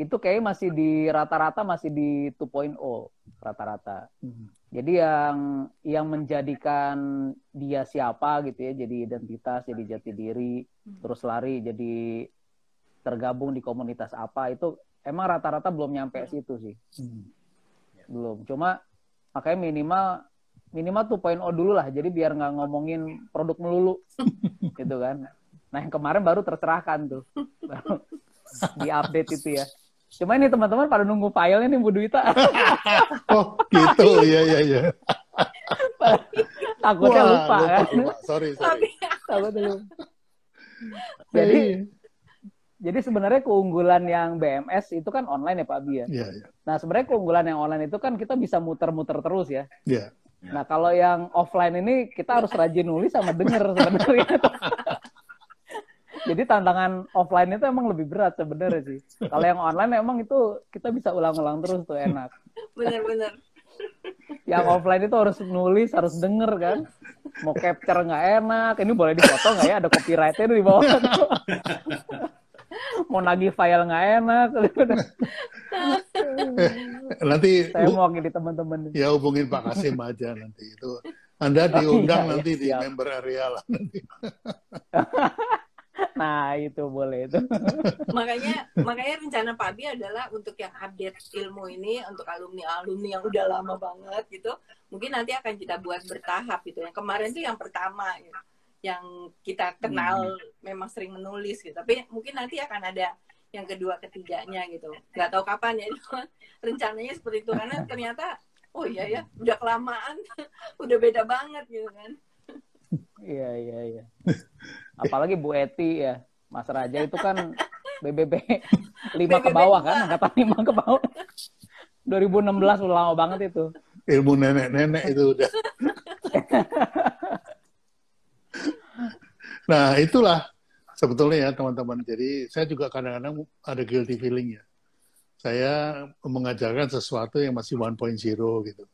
Speaker 4: Itu kayak masih di rata-rata masih di 2.0 rata-rata. Jadi yang yang menjadikan dia siapa gitu ya, jadi identitas, jadi jati diri,
Speaker 2: Hmm.
Speaker 4: terus lari jadi tergabung di komunitas apa itu emang rata-rata belum nyampe situ sih. Belum. Cuma makanya minimal minimal 2.0 dulu lah. Jadi biar nggak ngomongin produk melulu [laughs] gitu kan. Nah, yang kemarin baru tercerahkan tuh. [laughs] Baru di update itu ya. Cuma ini teman-teman pada nunggu filenya nih Bu Duita. [laughs]
Speaker 1: Oh gitu, iya iya iya. [laughs]
Speaker 4: Takutnya
Speaker 1: Wah,
Speaker 4: lupa, kan.
Speaker 1: lupa. Sorry sorry. [laughs]
Speaker 4: Takutnya lupa. Jadi jadi sebenarnya keunggulan yang BMS itu kan online ya Pak Abi ya.
Speaker 1: Iya iya.
Speaker 4: Nah sebenarnya keunggulan yang online itu kan kita bisa muter-muter terus ya.
Speaker 1: Iya.
Speaker 4: Nah kalau yang offline ini kita harus rajin nulis sama denger sebenarnya. Jadi tantangan offline itu emang lebih berat sebenarnya sih. Kalau yang online emang itu kita bisa ulang-ulang terus tuh enak.
Speaker 2: Bener-bener.
Speaker 4: Yang offline itu harus nulis, harus denger kan. Mau capture nggak enak, ini boleh dipoto nggak ya? Ada copyrightnya di bawah. Mau nagih file nggak enak.
Speaker 1: Nanti
Speaker 4: Saya mau wakili teman-teman.
Speaker 1: ya hubungin Pak Kasim aja nanti itu. Anda diundang
Speaker 4: Iya, iya,
Speaker 1: nanti di
Speaker 4: siap.
Speaker 1: member area lah nanti. [laughs]
Speaker 4: Nah itu boleh itu. [laughs]
Speaker 2: makanya makanya rencana Pak Abi adalah untuk yang update ilmu ini untuk alumni alumni yang udah lama banget gitu mungkin nanti akan kita buat bertahap gitu. Yang kemarin tuh yang pertama gitu. yang kita kenal memang sering menulis gitu. Tapi mungkin nanti akan ada yang kedua ketiganya gitu. Nggak tahu kapan ya cuma rencananya seperti itu. Karena ternyata oh iya ya udah kelamaan. [laughs] Udah beda banget gitu kan
Speaker 4: Iya iya iya. Apalagi Bu Eti ya, Mas Raja itu kan BBB 5 [laughs] ke
Speaker 2: BBB
Speaker 4: bawah
Speaker 2: dua.
Speaker 4: kan, angkatan 5 ke bawah. 2016 udah lama banget itu.
Speaker 1: Ilmu nenek-nenek itu udah. [laughs] nah itulah sebetulnya ya teman-teman. Jadi saya juga kadang-kadang ada guilty feeling ya. Saya mengajarkan sesuatu yang masih 1.0 gitu.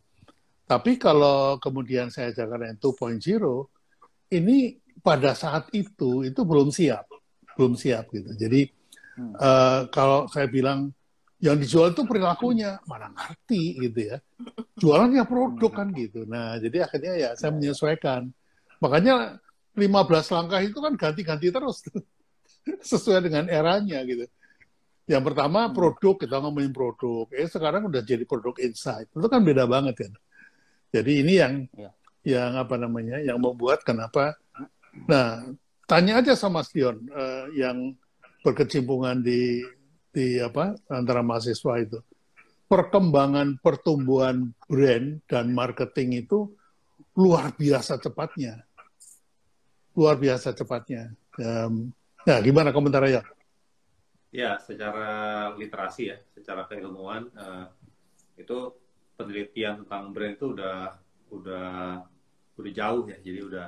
Speaker 1: Tapi kalau kemudian saya ajarkan yang 2.0, ini pada saat itu itu belum siap, belum siap gitu. Jadi
Speaker 4: Hmm.
Speaker 1: eh, kalau saya bilang yang dijual itu perilakunya mana ngerti gitu ya. Jualannya produk kan gitu. Nah jadi akhirnya ya saya menyesuaikan. Makanya 15 langkah itu kan ganti-ganti terus. [laughs] sesuai dengan eranya gitu. Yang pertama produk kita ngomongin produk, eh sekarang udah jadi produk insight, itu kan beda banget kan. Jadi ini yang
Speaker 4: Ya.
Speaker 1: Yang apa namanya, yang membuat kenapa. Nah, tanya aja sama Sion eh, yang berkecimpungan di di apa antara mahasiswa itu. Perkembangan pertumbuhan brand dan marketing itu luar biasa cepatnya. Luar biasa cepatnya. Um, nah, gimana komentarnya?
Speaker 3: Ya, secara literasi ya, secara keilmuan eh, itu penelitian tentang brand itu udah udah udah jauh ya. Jadi udah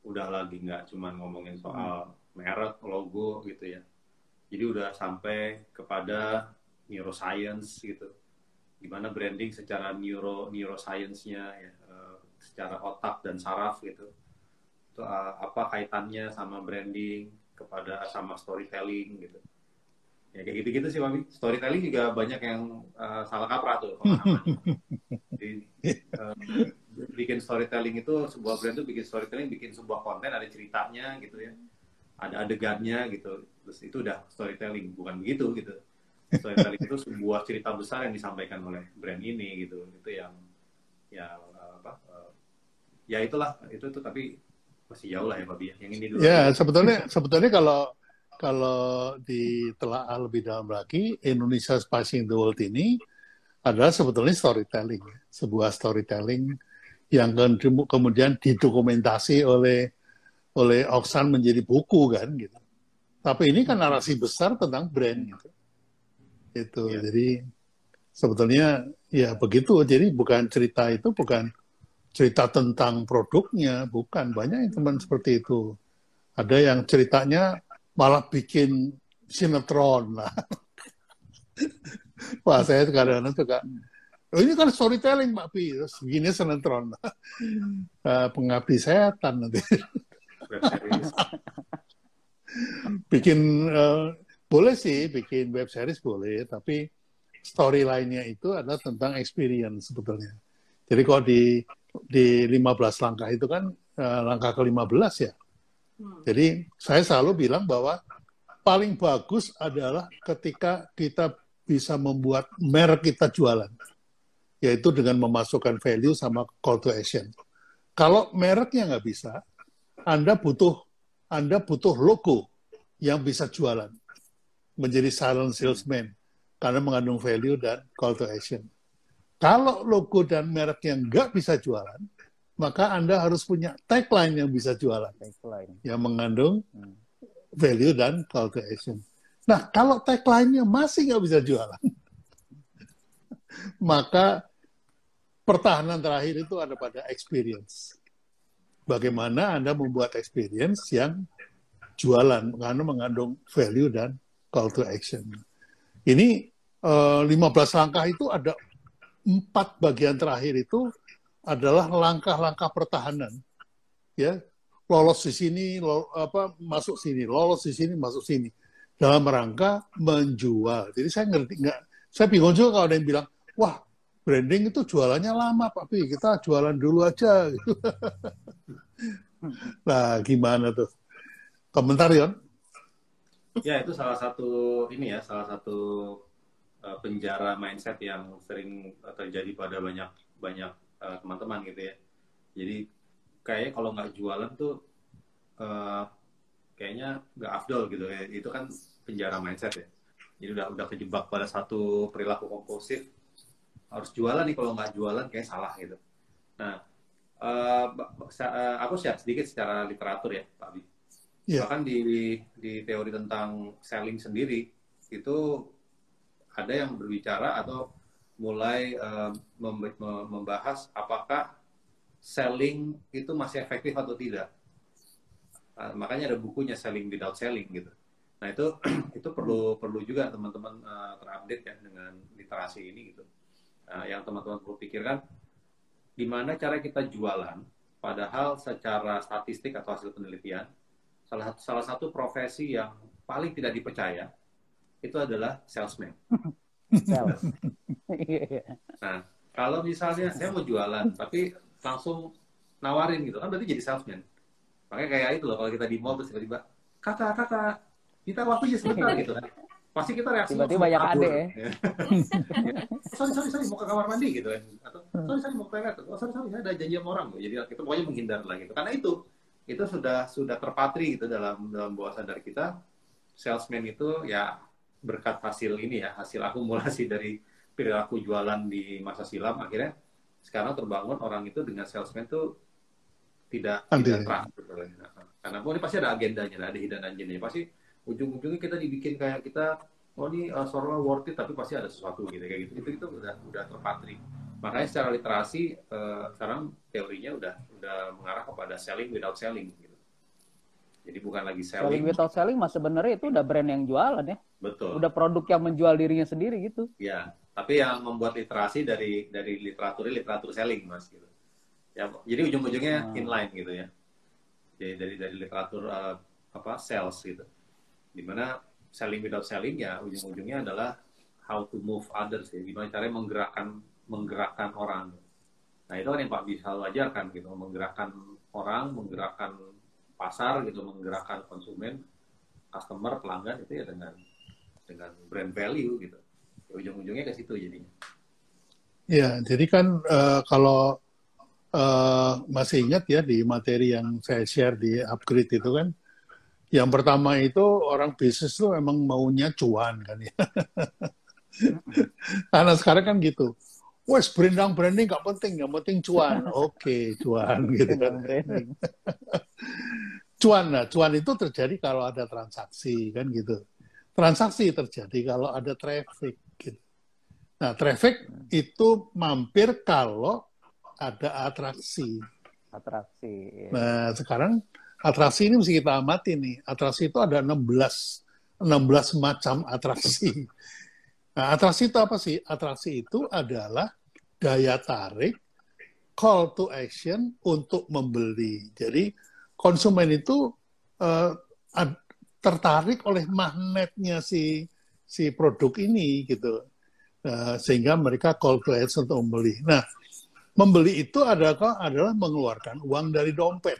Speaker 3: udah lagi nggak cuma ngomongin soal merek, logo gitu ya. Jadi udah sampai kepada neuroscience gitu. Gimana branding secara neuro neuroscience-nya ya, eh, secara otak dan saraf gitu. Itu eh, apa kaitannya sama branding kepada sama storytelling gitu ya kayak gitu-gitu sih Wabi. Storytelling juga banyak yang uh, salah kaprah tuh. [laughs] Jadi, uh, bikin storytelling itu sebuah brand tuh bikin storytelling, bikin sebuah konten ada ceritanya gitu ya, ada adegannya gitu. Terus itu udah storytelling, bukan begitu gitu. Storytelling itu sebuah cerita besar yang disampaikan oleh brand ini gitu. Itu yang ya apa? ya itulah itu tuh tapi masih jauh lah ya Babi ya. Yang ini dulu.
Speaker 1: Ya, sebetulnya sebetulnya kalau kalau ditelaah lebih dalam lagi, Indonesia Passing the World ini adalah sebetulnya storytelling, sebuah storytelling yang ke- kemudian didokumentasi oleh oleh Oksan menjadi buku kan gitu. Tapi ini kan narasi besar tentang brand gitu. Itu
Speaker 3: Iya.
Speaker 1: jadi sebetulnya ya begitu. Jadi bukan cerita itu bukan cerita tentang produknya, bukan banyak yang teman seperti itu. Ada yang ceritanya malah bikin sinetron lah. [laughs] Wah, saya kadang-kadang suka, oh, ini kan storytelling, Pak Pi. Terus begini sinetron. [laughs] Eh, pengabdi setan nanti. [laughs] Bikin, eh, boleh sih bikin web series boleh, tapi storyline-nya itu adalah tentang experience sebetulnya. Jadi kalau di di 15 langkah itu kan eh, langkah ke-15 ya.
Speaker 2: Hmm.
Speaker 1: Jadi saya selalu bilang bahwa paling bagus adalah ketika kita bisa membuat merek kita jualan, yaitu dengan memasukkan value sama call to action. Kalau mereknya nggak bisa, Anda butuh Anda butuh logo yang bisa jualan, menjadi silent salesman karena mengandung value dan call to action. Kalau logo dan merek yang nggak bisa jualan, maka Anda harus punya tagline yang bisa jualan
Speaker 4: Tagline.
Speaker 1: yang mengandung
Speaker 4: Hmm.
Speaker 1: value dan call to action. Nah, kalau tagline-nya masih nggak bisa jualan, [laughs] maka pertahanan terakhir itu ada pada experience. Bagaimana Anda membuat experience yang jualan, karena mengandung value dan call to action. Ini eh, 15 langkah itu ada empat bagian terakhir itu adalah langkah-langkah pertahanan. Ya, lolos di sini, lo- apa masuk sini, lolos di sini, masuk sini dalam rangka menjual. Jadi saya ngerti nggak, saya bingung juga kalau ada yang bilang, wah branding itu jualannya lama Pak Pi, kita jualan dulu aja. [laughs] Nah gimana tuh? Komentar Yon?
Speaker 3: Ya itu salah satu ini ya salah satu uh, penjara mindset yang sering terjadi pada banyak banyak uh, teman-teman gitu ya. Jadi kayaknya kalau nggak jualan tuh uh, kayaknya nggak afdol gitu ya. Itu kan penjara mindset ya. Jadi udah udah kejebak pada satu perilaku kompulsif harus jualan nih kalau nggak jualan kayak salah gitu. Nah, uh, uh, aku share sedikit secara literatur ya, Pak Abi
Speaker 1: Iya.
Speaker 3: bahkan di di teori tentang selling sendiri itu ada yang berbicara atau mulai me- membahas apakah selling itu masih efektif atau tidak. Ah, makanya ada bukunya selling without selling gitu. Nah itu [clears throat] itu perlu perlu juga teman-teman eh, terupdate ya dengan literasi ini gitu. Nah, yang teman-teman perlu pikirkan gimana cara kita jualan padahal secara statistik atau hasil penelitian salah satu salah satu profesi yang paling tidak dipercaya itu adalah salesman. [laughs]
Speaker 4: Sales. [laughs]
Speaker 3: Nah, kalau misalnya saya mau jualan tapi langsung nawarin gitu kan berarti jadi salesman. Makanya kayak itu loh kalau kita di mall terus tiba-tiba kakak kakak kita waktunya sebentar gitu kan pasti kita reaksi
Speaker 4: Tiba-tiba banyak ade ya. [laughs]
Speaker 3: sorry sorry sorry mau ke kamar mandi gitu kan atau sorry sorry mau ke toilet. Oh sorry sorry saya ada janji sama orang jadi kita pokoknya menghindar lah gitu. Karena itu itu sudah sudah terpatri gitu dalam dalam bawah sadar kita. Salesman itu ya berkat hasil ini ya hasil akumulasi dari perilaku jualan di masa silam akhirnya sekarang terbangun orang itu dengan salesman tuh tidak
Speaker 1: Ambil.
Speaker 3: tidak terang gitu lah. karena pun ini pasti ada agendanya ada hidden agendanya. Pasti ujung-ujungnya kita dibikin kayak kita oh ini uh, seolah worth it tapi pasti ada sesuatu gitu kayak gitu. Itu itu udah udah terpatri. Makanya secara literasi eh, sekarang teorinya udah udah mengarah kepada selling without selling gitu. Jadi bukan lagi
Speaker 4: Selling
Speaker 3: selling.
Speaker 4: without selling mas sebenarnya itu udah brand yang jualan ya.
Speaker 3: betul.
Speaker 4: Udah produk yang menjual dirinya sendiri gitu.
Speaker 3: ya tapi yang membuat literasi dari dari literatur literatur selling mas gitu. Ya jadi ujung-ujungnya
Speaker 4: Hmm.
Speaker 3: inline gitu ya. Jadi dari dari literatur eh, apa sales gitu di mana selling without selling ya ujung-ujungnya adalah how to move others ya. Gimana caranya menggerakkan menggerakkan orang. Nah itu kan yang Pak bisa ajarkan gitu. Menggerakkan orang menggerakkan pasar gitu menggerakkan konsumen customer pelanggan itu ya dengan dengan brand value gitu. Ya, ujung-ujungnya ke situ jadinya.
Speaker 1: Ya, jadi kan eh, kalau eh, masih ingat ya di materi yang saya share di upgrade itu kan, yang pertama itu orang bisnis tuh emang maunya cuan kan ya. Karena sekarang kan gitu. Wes branding branding nggak penting, yang penting cuan. Oke, cuan [laughs] gitu kan.
Speaker 4: Branding.
Speaker 1: Cuan, nah cuan itu terjadi kalau ada transaksi kan gitu. Transaksi terjadi kalau ada traffic. Gitu. Nah, traffic itu mampir kalau ada atraksi.
Speaker 4: Atraksi.
Speaker 1: Nah, sekarang atraksi ini mesti kita amati nih. Atraksi itu ada 16 16 macam atraksi. Nah, atraksi itu apa sih? Atraksi itu adalah daya tarik call to action untuk membeli. Jadi konsumen itu ad- tertarik oleh magnetnya si si produk ini gitu. Eh, sehingga mereka call to action untuk membeli. Nah, membeli itu adalah adalah mengeluarkan uang dari dompet,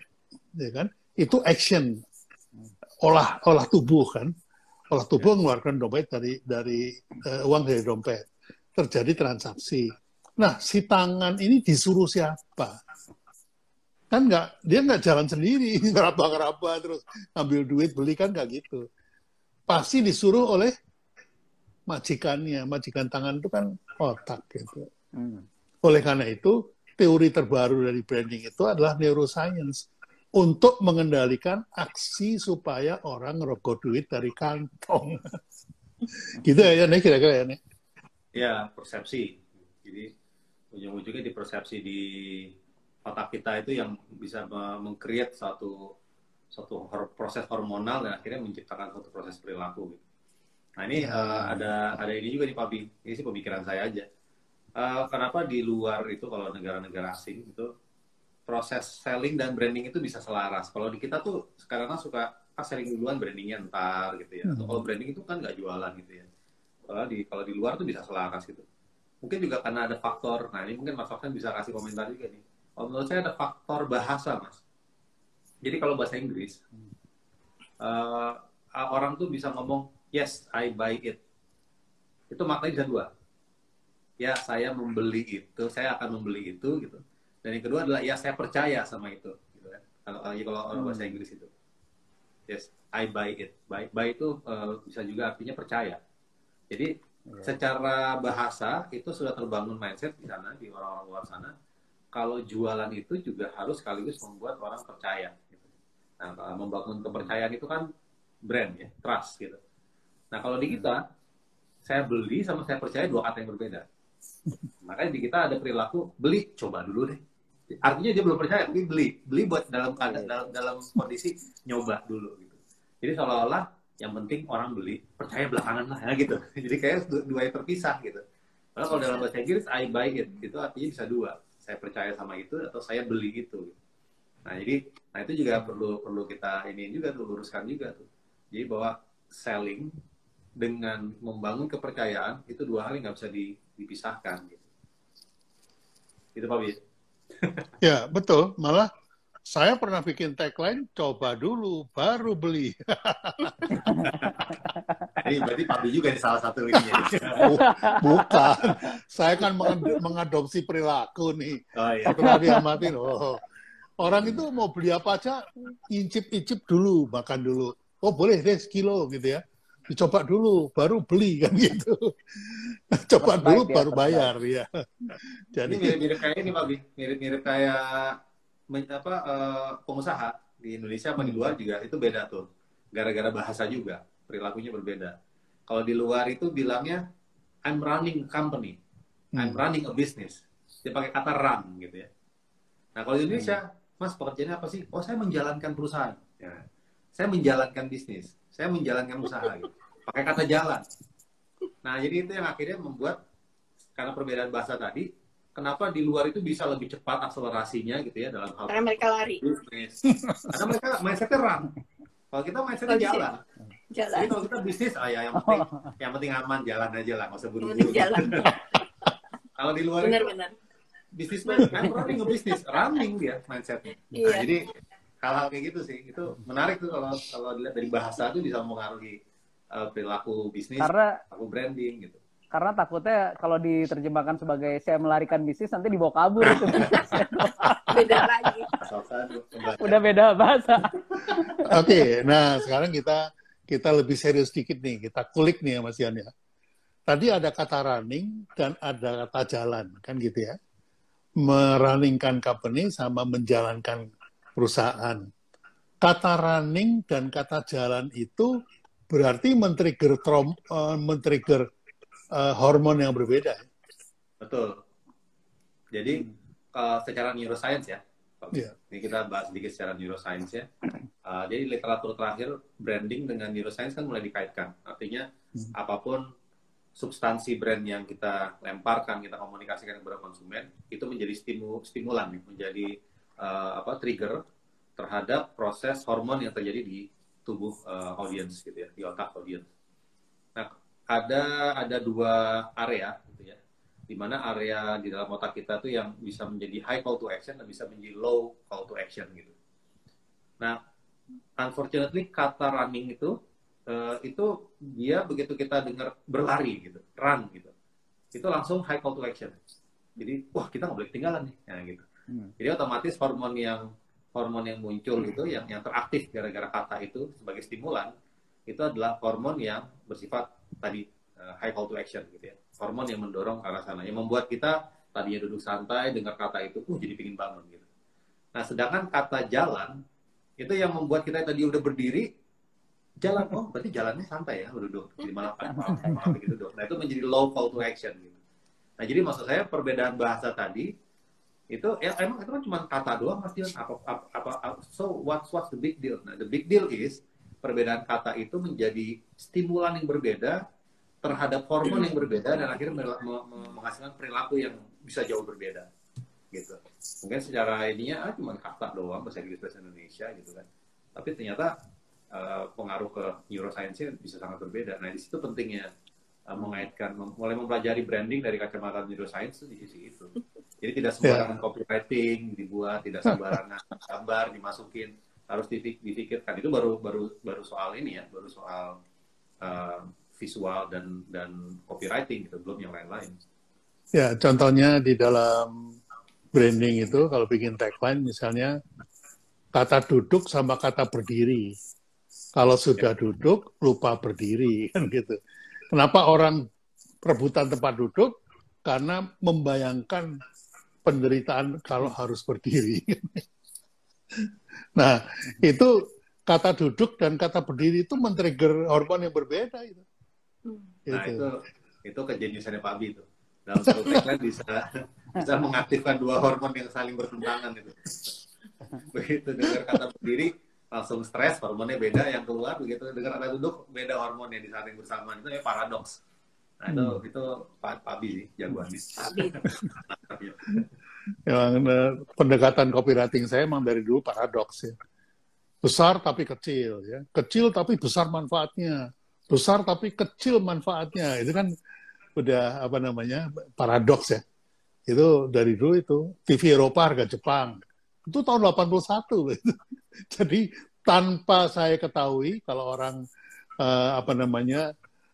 Speaker 1: ya kan? Itu action olah olah tubuh kan, olah tubuh mengeluarkan dompet dari dari eh, uang dari dompet, terjadi transaksi. Nah, si tangan ini disuruh siapa? Kan nggak, dia nggak jalan sendiri, [laughs] ngeraba-ngeraba terus ambil duit beli kan nggak gitu. Pasti disuruh oleh majikannya, majikan tangan itu kan otak gitu.
Speaker 4: Hmm.
Speaker 1: Oleh karena itu, teori terbaru dari branding itu adalah neuroscience untuk mengendalikan aksi supaya orang ngerokok duit dari kantong. [laughs] gitu ya, Nek, kira-kira ya, Nek?
Speaker 3: ya persepsi jadi ujung-ujungnya di persepsi di otak kita itu yang bisa me- meng-create satu satu hor- proses hormonal dan akhirnya menciptakan satu proses perilaku gitu. Nah ini
Speaker 1: Ya.
Speaker 3: eh, ada ada ini juga nih Pak Bi. Ini sih pemikiran saya aja. Eh, kenapa di luar itu kalau negara-negara asing itu proses selling dan branding itu bisa selaras. Kalau di kita tuh sekarang kan suka ah, selling duluan brandingnya ntar gitu ya. Atau
Speaker 1: Hmm.
Speaker 3: kalau branding itu kan nggak jualan gitu ya. Kalau di kalau di luar tuh bisa selaras gitu. Mungkin juga karena ada faktor. Nah ini mungkin Mas Sofyan bisa kasih komentar juga nih. Kalau menurut saya ada faktor bahasa Mas. Jadi kalau bahasa Inggris eh, orang tuh bisa ngomong yes I buy it. Itu maknanya bisa dua. Ya saya membeli itu, saya akan membeli itu gitu. Dan yang kedua adalah ya saya percaya sama itu. Gitu kan. Kalau kalau orang bahasa Inggris itu. Yes, I buy it. Buy, buy itu eh, bisa juga artinya percaya. Jadi
Speaker 4: Iya.
Speaker 3: secara bahasa itu sudah terbangun mindset di sana di orang-orang luar sana. Kalau jualan itu juga harus sekaligus membuat orang percaya. Gitu. Nah, membangun kepercayaan itu kan brand ya, trust gitu. Nah, kalau di kita saya beli sama saya percaya dua kata yang berbeda. Makanya di kita ada perilaku beli, coba dulu deh. Artinya dia belum percaya, tapi beli, beli buat dalam keadaan dalam, dalam kondisi nyoba dulu gitu. Jadi seolah-olah yang penting orang beli, percaya belakangan lah ya gitu. [laughs] Jadi kayak du- dua yang terpisah gitu. Padahal kalau dalam bahasa Inggris I buy it itu artinya bisa dua. Saya percaya sama itu atau saya beli itu. Nah jadi, nah itu juga perlu perlu kita ini juga tuh luruskan juga tuh. Jadi bahwa selling dengan membangun kepercayaan itu dua hal yang nggak bisa di- dipisahkan. Gitu. Itu Pak Bi. [laughs]
Speaker 1: Ya, betul. Malah saya pernah bikin tagline, coba dulu, baru beli. [laughs]
Speaker 3: Jadi berarti Pak juga ini salah satu ini.
Speaker 1: Bukan, saya kan mengadopsi perilaku nih.
Speaker 3: Oh iya.
Speaker 1: Setelah diamatin, oh, orang itu mau beli apa aja, incip-incip dulu, makan dulu. Oh boleh deh sekilo gitu ya. Dicoba dulu, baru beli kan gitu. [laughs] Coba
Speaker 4: First
Speaker 1: dulu,
Speaker 4: ya,
Speaker 1: baru
Speaker 4: first
Speaker 1: bayar ya.
Speaker 3: Ini
Speaker 1: Jadi
Speaker 3: mirip-mirip kayak ini Pak. Mirip-mirip kayak apa eh, pengusaha di Indonesia sama di luar juga itu beda tuh. Gara-gara bahasa juga, perilakunya berbeda. Kalau di luar itu bilangnya I'm running company, I'm
Speaker 1: Hmm.
Speaker 3: running a business. Dia pakai kata run gitu ya. Nah kalau di Indonesia, Mas pekerjaannya apa sih? Oh saya menjalankan perusahaan. Ya. Saya menjalankan bisnis, saya menjalankan usaha. Gitu. Pakai kata jalan. Nah jadi itu yang akhirnya membuat karena perbedaan bahasa tadi, kenapa di luar itu bisa lebih cepat akselerasinya gitu ya dalam hal
Speaker 2: Karena mereka lari.
Speaker 3: bisnis. Karena mereka mindsetnya run. Kalau kita mindsetnya jalan.
Speaker 2: Jalan.
Speaker 3: Jadi kalau kita bisnis, ah ya yang penting, yang penting aman, jalan aja lah, nggak usah buru-buru.
Speaker 2: jalan. [laughs]
Speaker 3: Kalau di luar itu
Speaker 2: Benar-benar.
Speaker 3: bisnis I'm running business, running dia mindsetnya. Nah,
Speaker 2: Iya.
Speaker 3: jadi hal-hal kayak gitu sih, itu menarik tuh kalau kalau dilihat dari bahasa tuh bisa mempengaruhi uh, perilaku bisnis,
Speaker 4: Karena
Speaker 3: perilaku branding gitu.
Speaker 4: karena takutnya kalau diterjemahkan sebagai saya melarikan bisnis nanti dibawa kabur itu. [laughs]
Speaker 2: Beda lagi.
Speaker 4: Udah beda bahasa.
Speaker 1: Oke, nah sekarang kita kita lebih serius dikit nih, kita kulik nih ya Mas Yan ya. Tadi ada kata running dan ada kata jalan, kan gitu ya. Merunningkan company sama menjalankan perusahaan. Kata running dan kata jalan itu berarti men-trigger trom, eh, men-trigger eh, hormon yang berbeda.
Speaker 3: Betul. Jadi uh, secara neuroscience ya,
Speaker 1: Iya.
Speaker 3: ini kita bahas sedikit secara neuroscience ya. Uh, jadi literatur terakhir branding dengan neuroscience kan mulai dikaitkan. Artinya
Speaker 1: Hmm.
Speaker 3: apa pun substansi brand yang kita lemparkan, kita komunikasikan kepada konsumen, itu menjadi stimu, stimulan, menjadi uh, apa trigger terhadap proses hormon yang terjadi di tubuh uh, audience gitu ya, di otak audience. Nah, ada ada dua area gitu ya di mana area di dalam otak kita tuh yang bisa menjadi high call to action dan bisa menjadi low call to action gitu. Nah, unfortunately kata running itu eh, itu dia begitu kita dengar berlari gitu, run gitu, itu langsung high call to action. Jadi wah kita nggak boleh ketinggalan nih, nah, gitu.
Speaker 4: Hmm.
Speaker 3: Jadi otomatis hormon yang hormon yang muncul itu yang yang teraktif gara-gara kata itu sebagai stimulan itu adalah hormon yang bersifat tadi eh, high call to action gitu ya. Hormon yang mendorong ke arah sana yang membuat kita tadinya duduk santai dengar kata itu uh jadi pingin bangun gitu. Nah sedangkan kata jalan itu yang membuat kita tadi udah berdiri jalan oh berarti jalannya santai ya duduk jadi malah malah malah begitu dong. Nah itu menjadi low call to action gitu. Nah jadi maksud saya perbedaan bahasa tadi itu ya emang itu kan cuma kata doang mas Dion. Apa, apa, apa, apa- so what's what's the big deal? Nah the big deal is perbedaan kata itu menjadi stimulan yang berbeda terhadap hormon yang berbeda dan akhirnya menghasilkan perilaku yang bisa jauh berbeda gitu. Mungkin secara ininya ah, cuma kata doang bahasa Inggris bahasa Indonesia gitu kan. Tapi ternyata eh, pengaruh ke neuroscience bisa sangat berbeda. Nah di situ pentingnya eh, mengaitkan mulai mempelajari branding dari kacamata neuroscience di sisi itu jadi tidak sembarangan copywriting dibuat tidak sembarangan [laughs] gambar dimasukin harus dipikirkan itu baru baru baru soal ini ya baru soal eh, visual dan dan copywriting gitu belum yang lain-lain
Speaker 1: Ya, contohnya di dalam branding itu kalau bikin tagline misalnya kata duduk sama kata berdiri. Kalau sudah duduk lupa berdiri [laughs] kan gitu. Kenapa orang perebutan tempat duduk? Karena membayangkan penderitaan kalau harus berdiri. nah, itu kata duduk dan kata berdiri itu men-trigger hormon yang berbeda itu.
Speaker 3: Nah
Speaker 1: Gitu.
Speaker 3: itu itu kejeniusannya Pak Abi itu dalam satu tagline bisa bisa mengaktifkan dua hormon yang saling bertentangan itu begitu dengar kata berdiri langsung stres hormonnya beda yang keluar begitu dengar kata duduk beda di saat yang bersamaan itu ya paradoks nah itu
Speaker 1: Hmm.
Speaker 3: itu Pak Pak Abi sih jagoannya
Speaker 2: Abi. [laughs]
Speaker 1: Yang eh, pendekatan copywriting saya emang dari dulu paradoks ya. Besar tapi kecil ya. Kecil tapi besar manfaatnya. Besar tapi kecil manfaatnya. Itu kan udah apa namanya? paradoks ya. Itu dari dulu itu TV Eropa harga Jepang. itu tahun 81 gitu. [laughs] Jadi tanpa saya ketahui kalau orang uh, apa namanya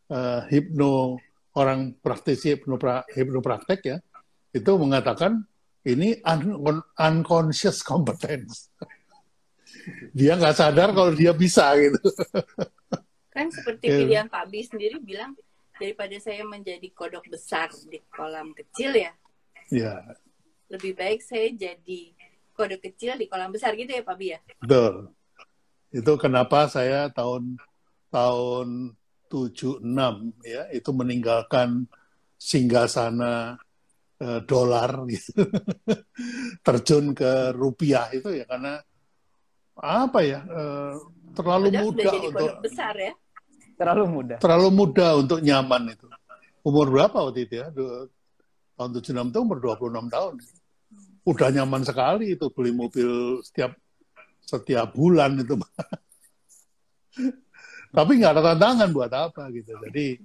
Speaker 1: uh, hipno orang praktisi hipnopra, hipnopraktek ya itu mengatakan ini un, unconscious competence. [laughs] dia nggak sadar kalau dia bisa gitu. [laughs]
Speaker 2: Kan seperti yeah. pilihan Pak Bi sendiri bilang daripada saya menjadi kodok besar di kolam kecil ya.
Speaker 1: Iya.
Speaker 2: Lebih baik saya jadi kodok kecil di kolam besar gitu ya Pak Bi ya.
Speaker 1: Betul. Itu kenapa saya tahun tahun 76 ya itu meninggalkan singgasana uh, dolar [laughs] gitu. terjun ke rupiah itu ya karena apa ya uh, terlalu Udah muda untuk
Speaker 2: besar ya.
Speaker 4: Terlalu muda
Speaker 1: terlalu muda untuk nyaman itu. Umur berapa waktu itu ya? Dua, tahun 76 itu umur 26 tahun. Udah nyaman sekali itu beli mobil setiap setiap bulan itu tapi nggak ada tantangan buat apa gitu jadi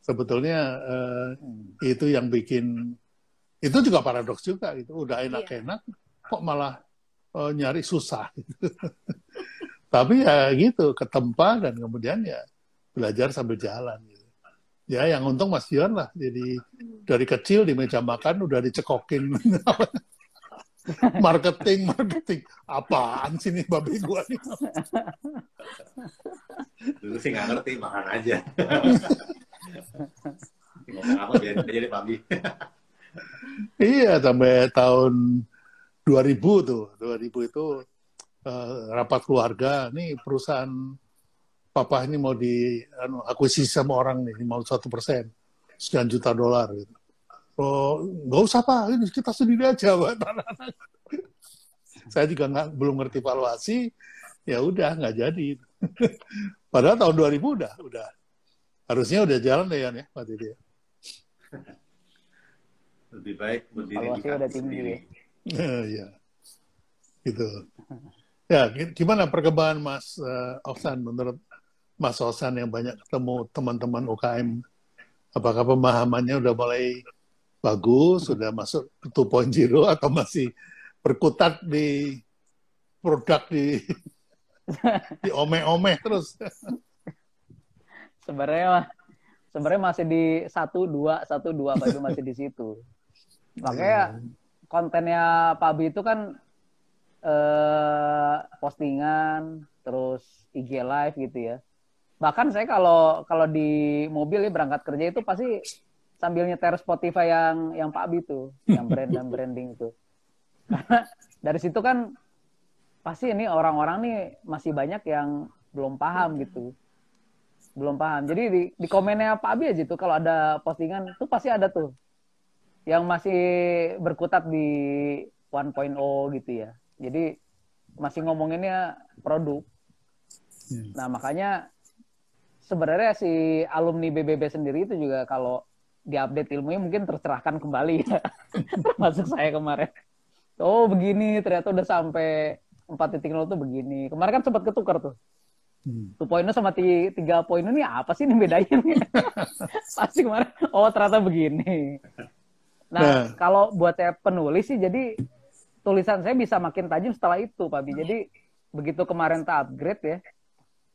Speaker 1: sebetulnya uh, itu yang bikin itu juga paradoks juga gitu udah enak-enak iya. kok malah uh, nyari susah gitu. [laughs] tapi ya gitu ketempa dan kemudian ya belajar sambil jalan gitu. ya yang untung Mas Dion lah jadi dari kecil di meja makan udah dicekokin [laughs] [laughs] marketing marketing. Apaan sih nih babi gua nih?
Speaker 3: Dulu sih nggak ngerti makan aja. Ngomong apa biar jadi babi.
Speaker 1: Iya sampai tahun 2000 tuh. 2000 itu uh, rapat keluarga. Nih perusahaan papa ini mau di anu, akuisisi sama orang nih mau satu persen. Sekian juta dolar gitu oh nggak usah pak. Ini kita sendiri aja pak. Saya juga nggak belum ngerti valuasi. Ya udah nggak jadi. Padahal tahun 2000 udah udah. Harusnya udah jalan ya ya waktu itu ya
Speaker 3: lebih baik berdiri
Speaker 4: di udah tinggi ya.
Speaker 1: ya, gitu. Ya, gimana perkembangan Mas uh, Oksan? Menurut Mas Oksan yang banyak ketemu teman-teman UKM? Apakah pemahamannya udah mulai bagus, sudah masuk 2.0 atau masih berkutat di produk di di ome-ome terus?
Speaker 4: Sebenarnya sebenarnya masih di satu dua satu dua Pak masih di situ. Makanya iya. kontennya Pak Abi itu kan eh, postingan, terus IG live gitu ya. Bahkan saya kalau kalau di mobil ya berangkat kerja itu pasti sambil nyeter Spotify yang yang Pak Abi itu, yang brand dan [laughs] branding itu. Karena dari situ kan pasti ini orang-orang nih masih banyak yang belum paham gitu belum paham. Jadi di, di komennya Pak Abi aja tuh kalau ada postingan tuh pasti ada tuh yang masih berkutat di 1.0 gitu ya. Jadi masih ngomonginnya produk. Hmm. Nah, makanya sebenarnya si alumni BBB sendiri itu juga kalau diupdate ilmunya mungkin tercerahkan kembali ya. [laughs] Termasuk saya kemarin. Oh, begini ternyata udah sampai 4.0 tuh begini. Kemarin kan sempat ketukar tuh. Hmm. Two poinnya sama tiga poin ini apa sih ini bedanya? [laughs] Pasti kemarin, oh ternyata begini. Nah, nah, kalau buat saya penulis sih jadi tulisan saya bisa makin tajam setelah itu, Pak Bi. Jadi begitu kemarin tak upgrade ya,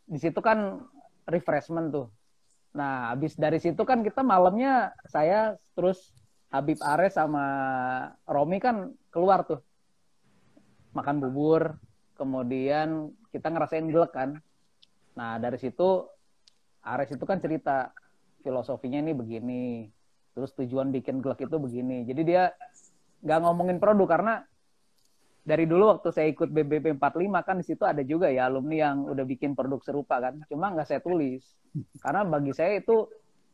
Speaker 4: di situ kan refreshment tuh. Nah, habis dari situ kan kita malamnya saya terus Habib Ares sama Romi kan keluar tuh. Makan bubur, kemudian kita ngerasain gelek kan. Nah, dari situ Ares itu kan cerita filosofinya ini begini terus tujuan bikin glek itu begini jadi dia nggak ngomongin produk karena dari dulu waktu saya ikut BBB 45 kan di situ ada juga ya alumni yang udah bikin produk serupa kan? Cuma nggak saya tulis. Karena bagi saya itu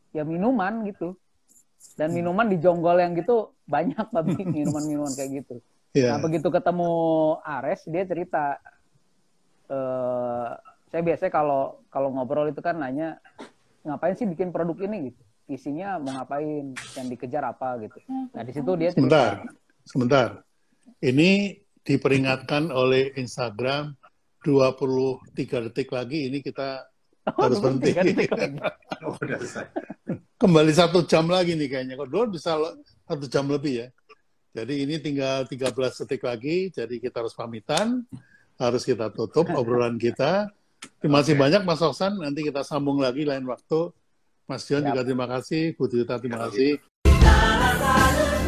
Speaker 4: ya minuman gitu. Dan minuman di jonggol yang gitu banyak tapi [laughs] minuman-minuman kayak gitu. Yeah. nah begitu ketemu Ares dia cerita uh, saya biasanya kalau kalau ngobrol itu kan nanya ngapain sih bikin produk ini? Gitu. Isinya mau ngapain, yang dikejar apa gitu. Nah di situ dia
Speaker 1: sebentar, sebentar. Ini diperingatkan oleh Instagram 23 detik lagi ini kita oh, harus berhenti. [laughs] oh, Kembali satu jam lagi nih kayaknya. Kok dulu bisa satu jam lebih ya. Jadi ini tinggal 13 detik lagi, jadi kita harus pamitan, harus kita tutup obrolan kita. Terima kasih banyak Mas Oksan, nanti kita sambung lagi lain waktu. Mas John
Speaker 4: Siap.
Speaker 1: juga terima kasih, Bu Tita terima kasih.
Speaker 5: Kita selalu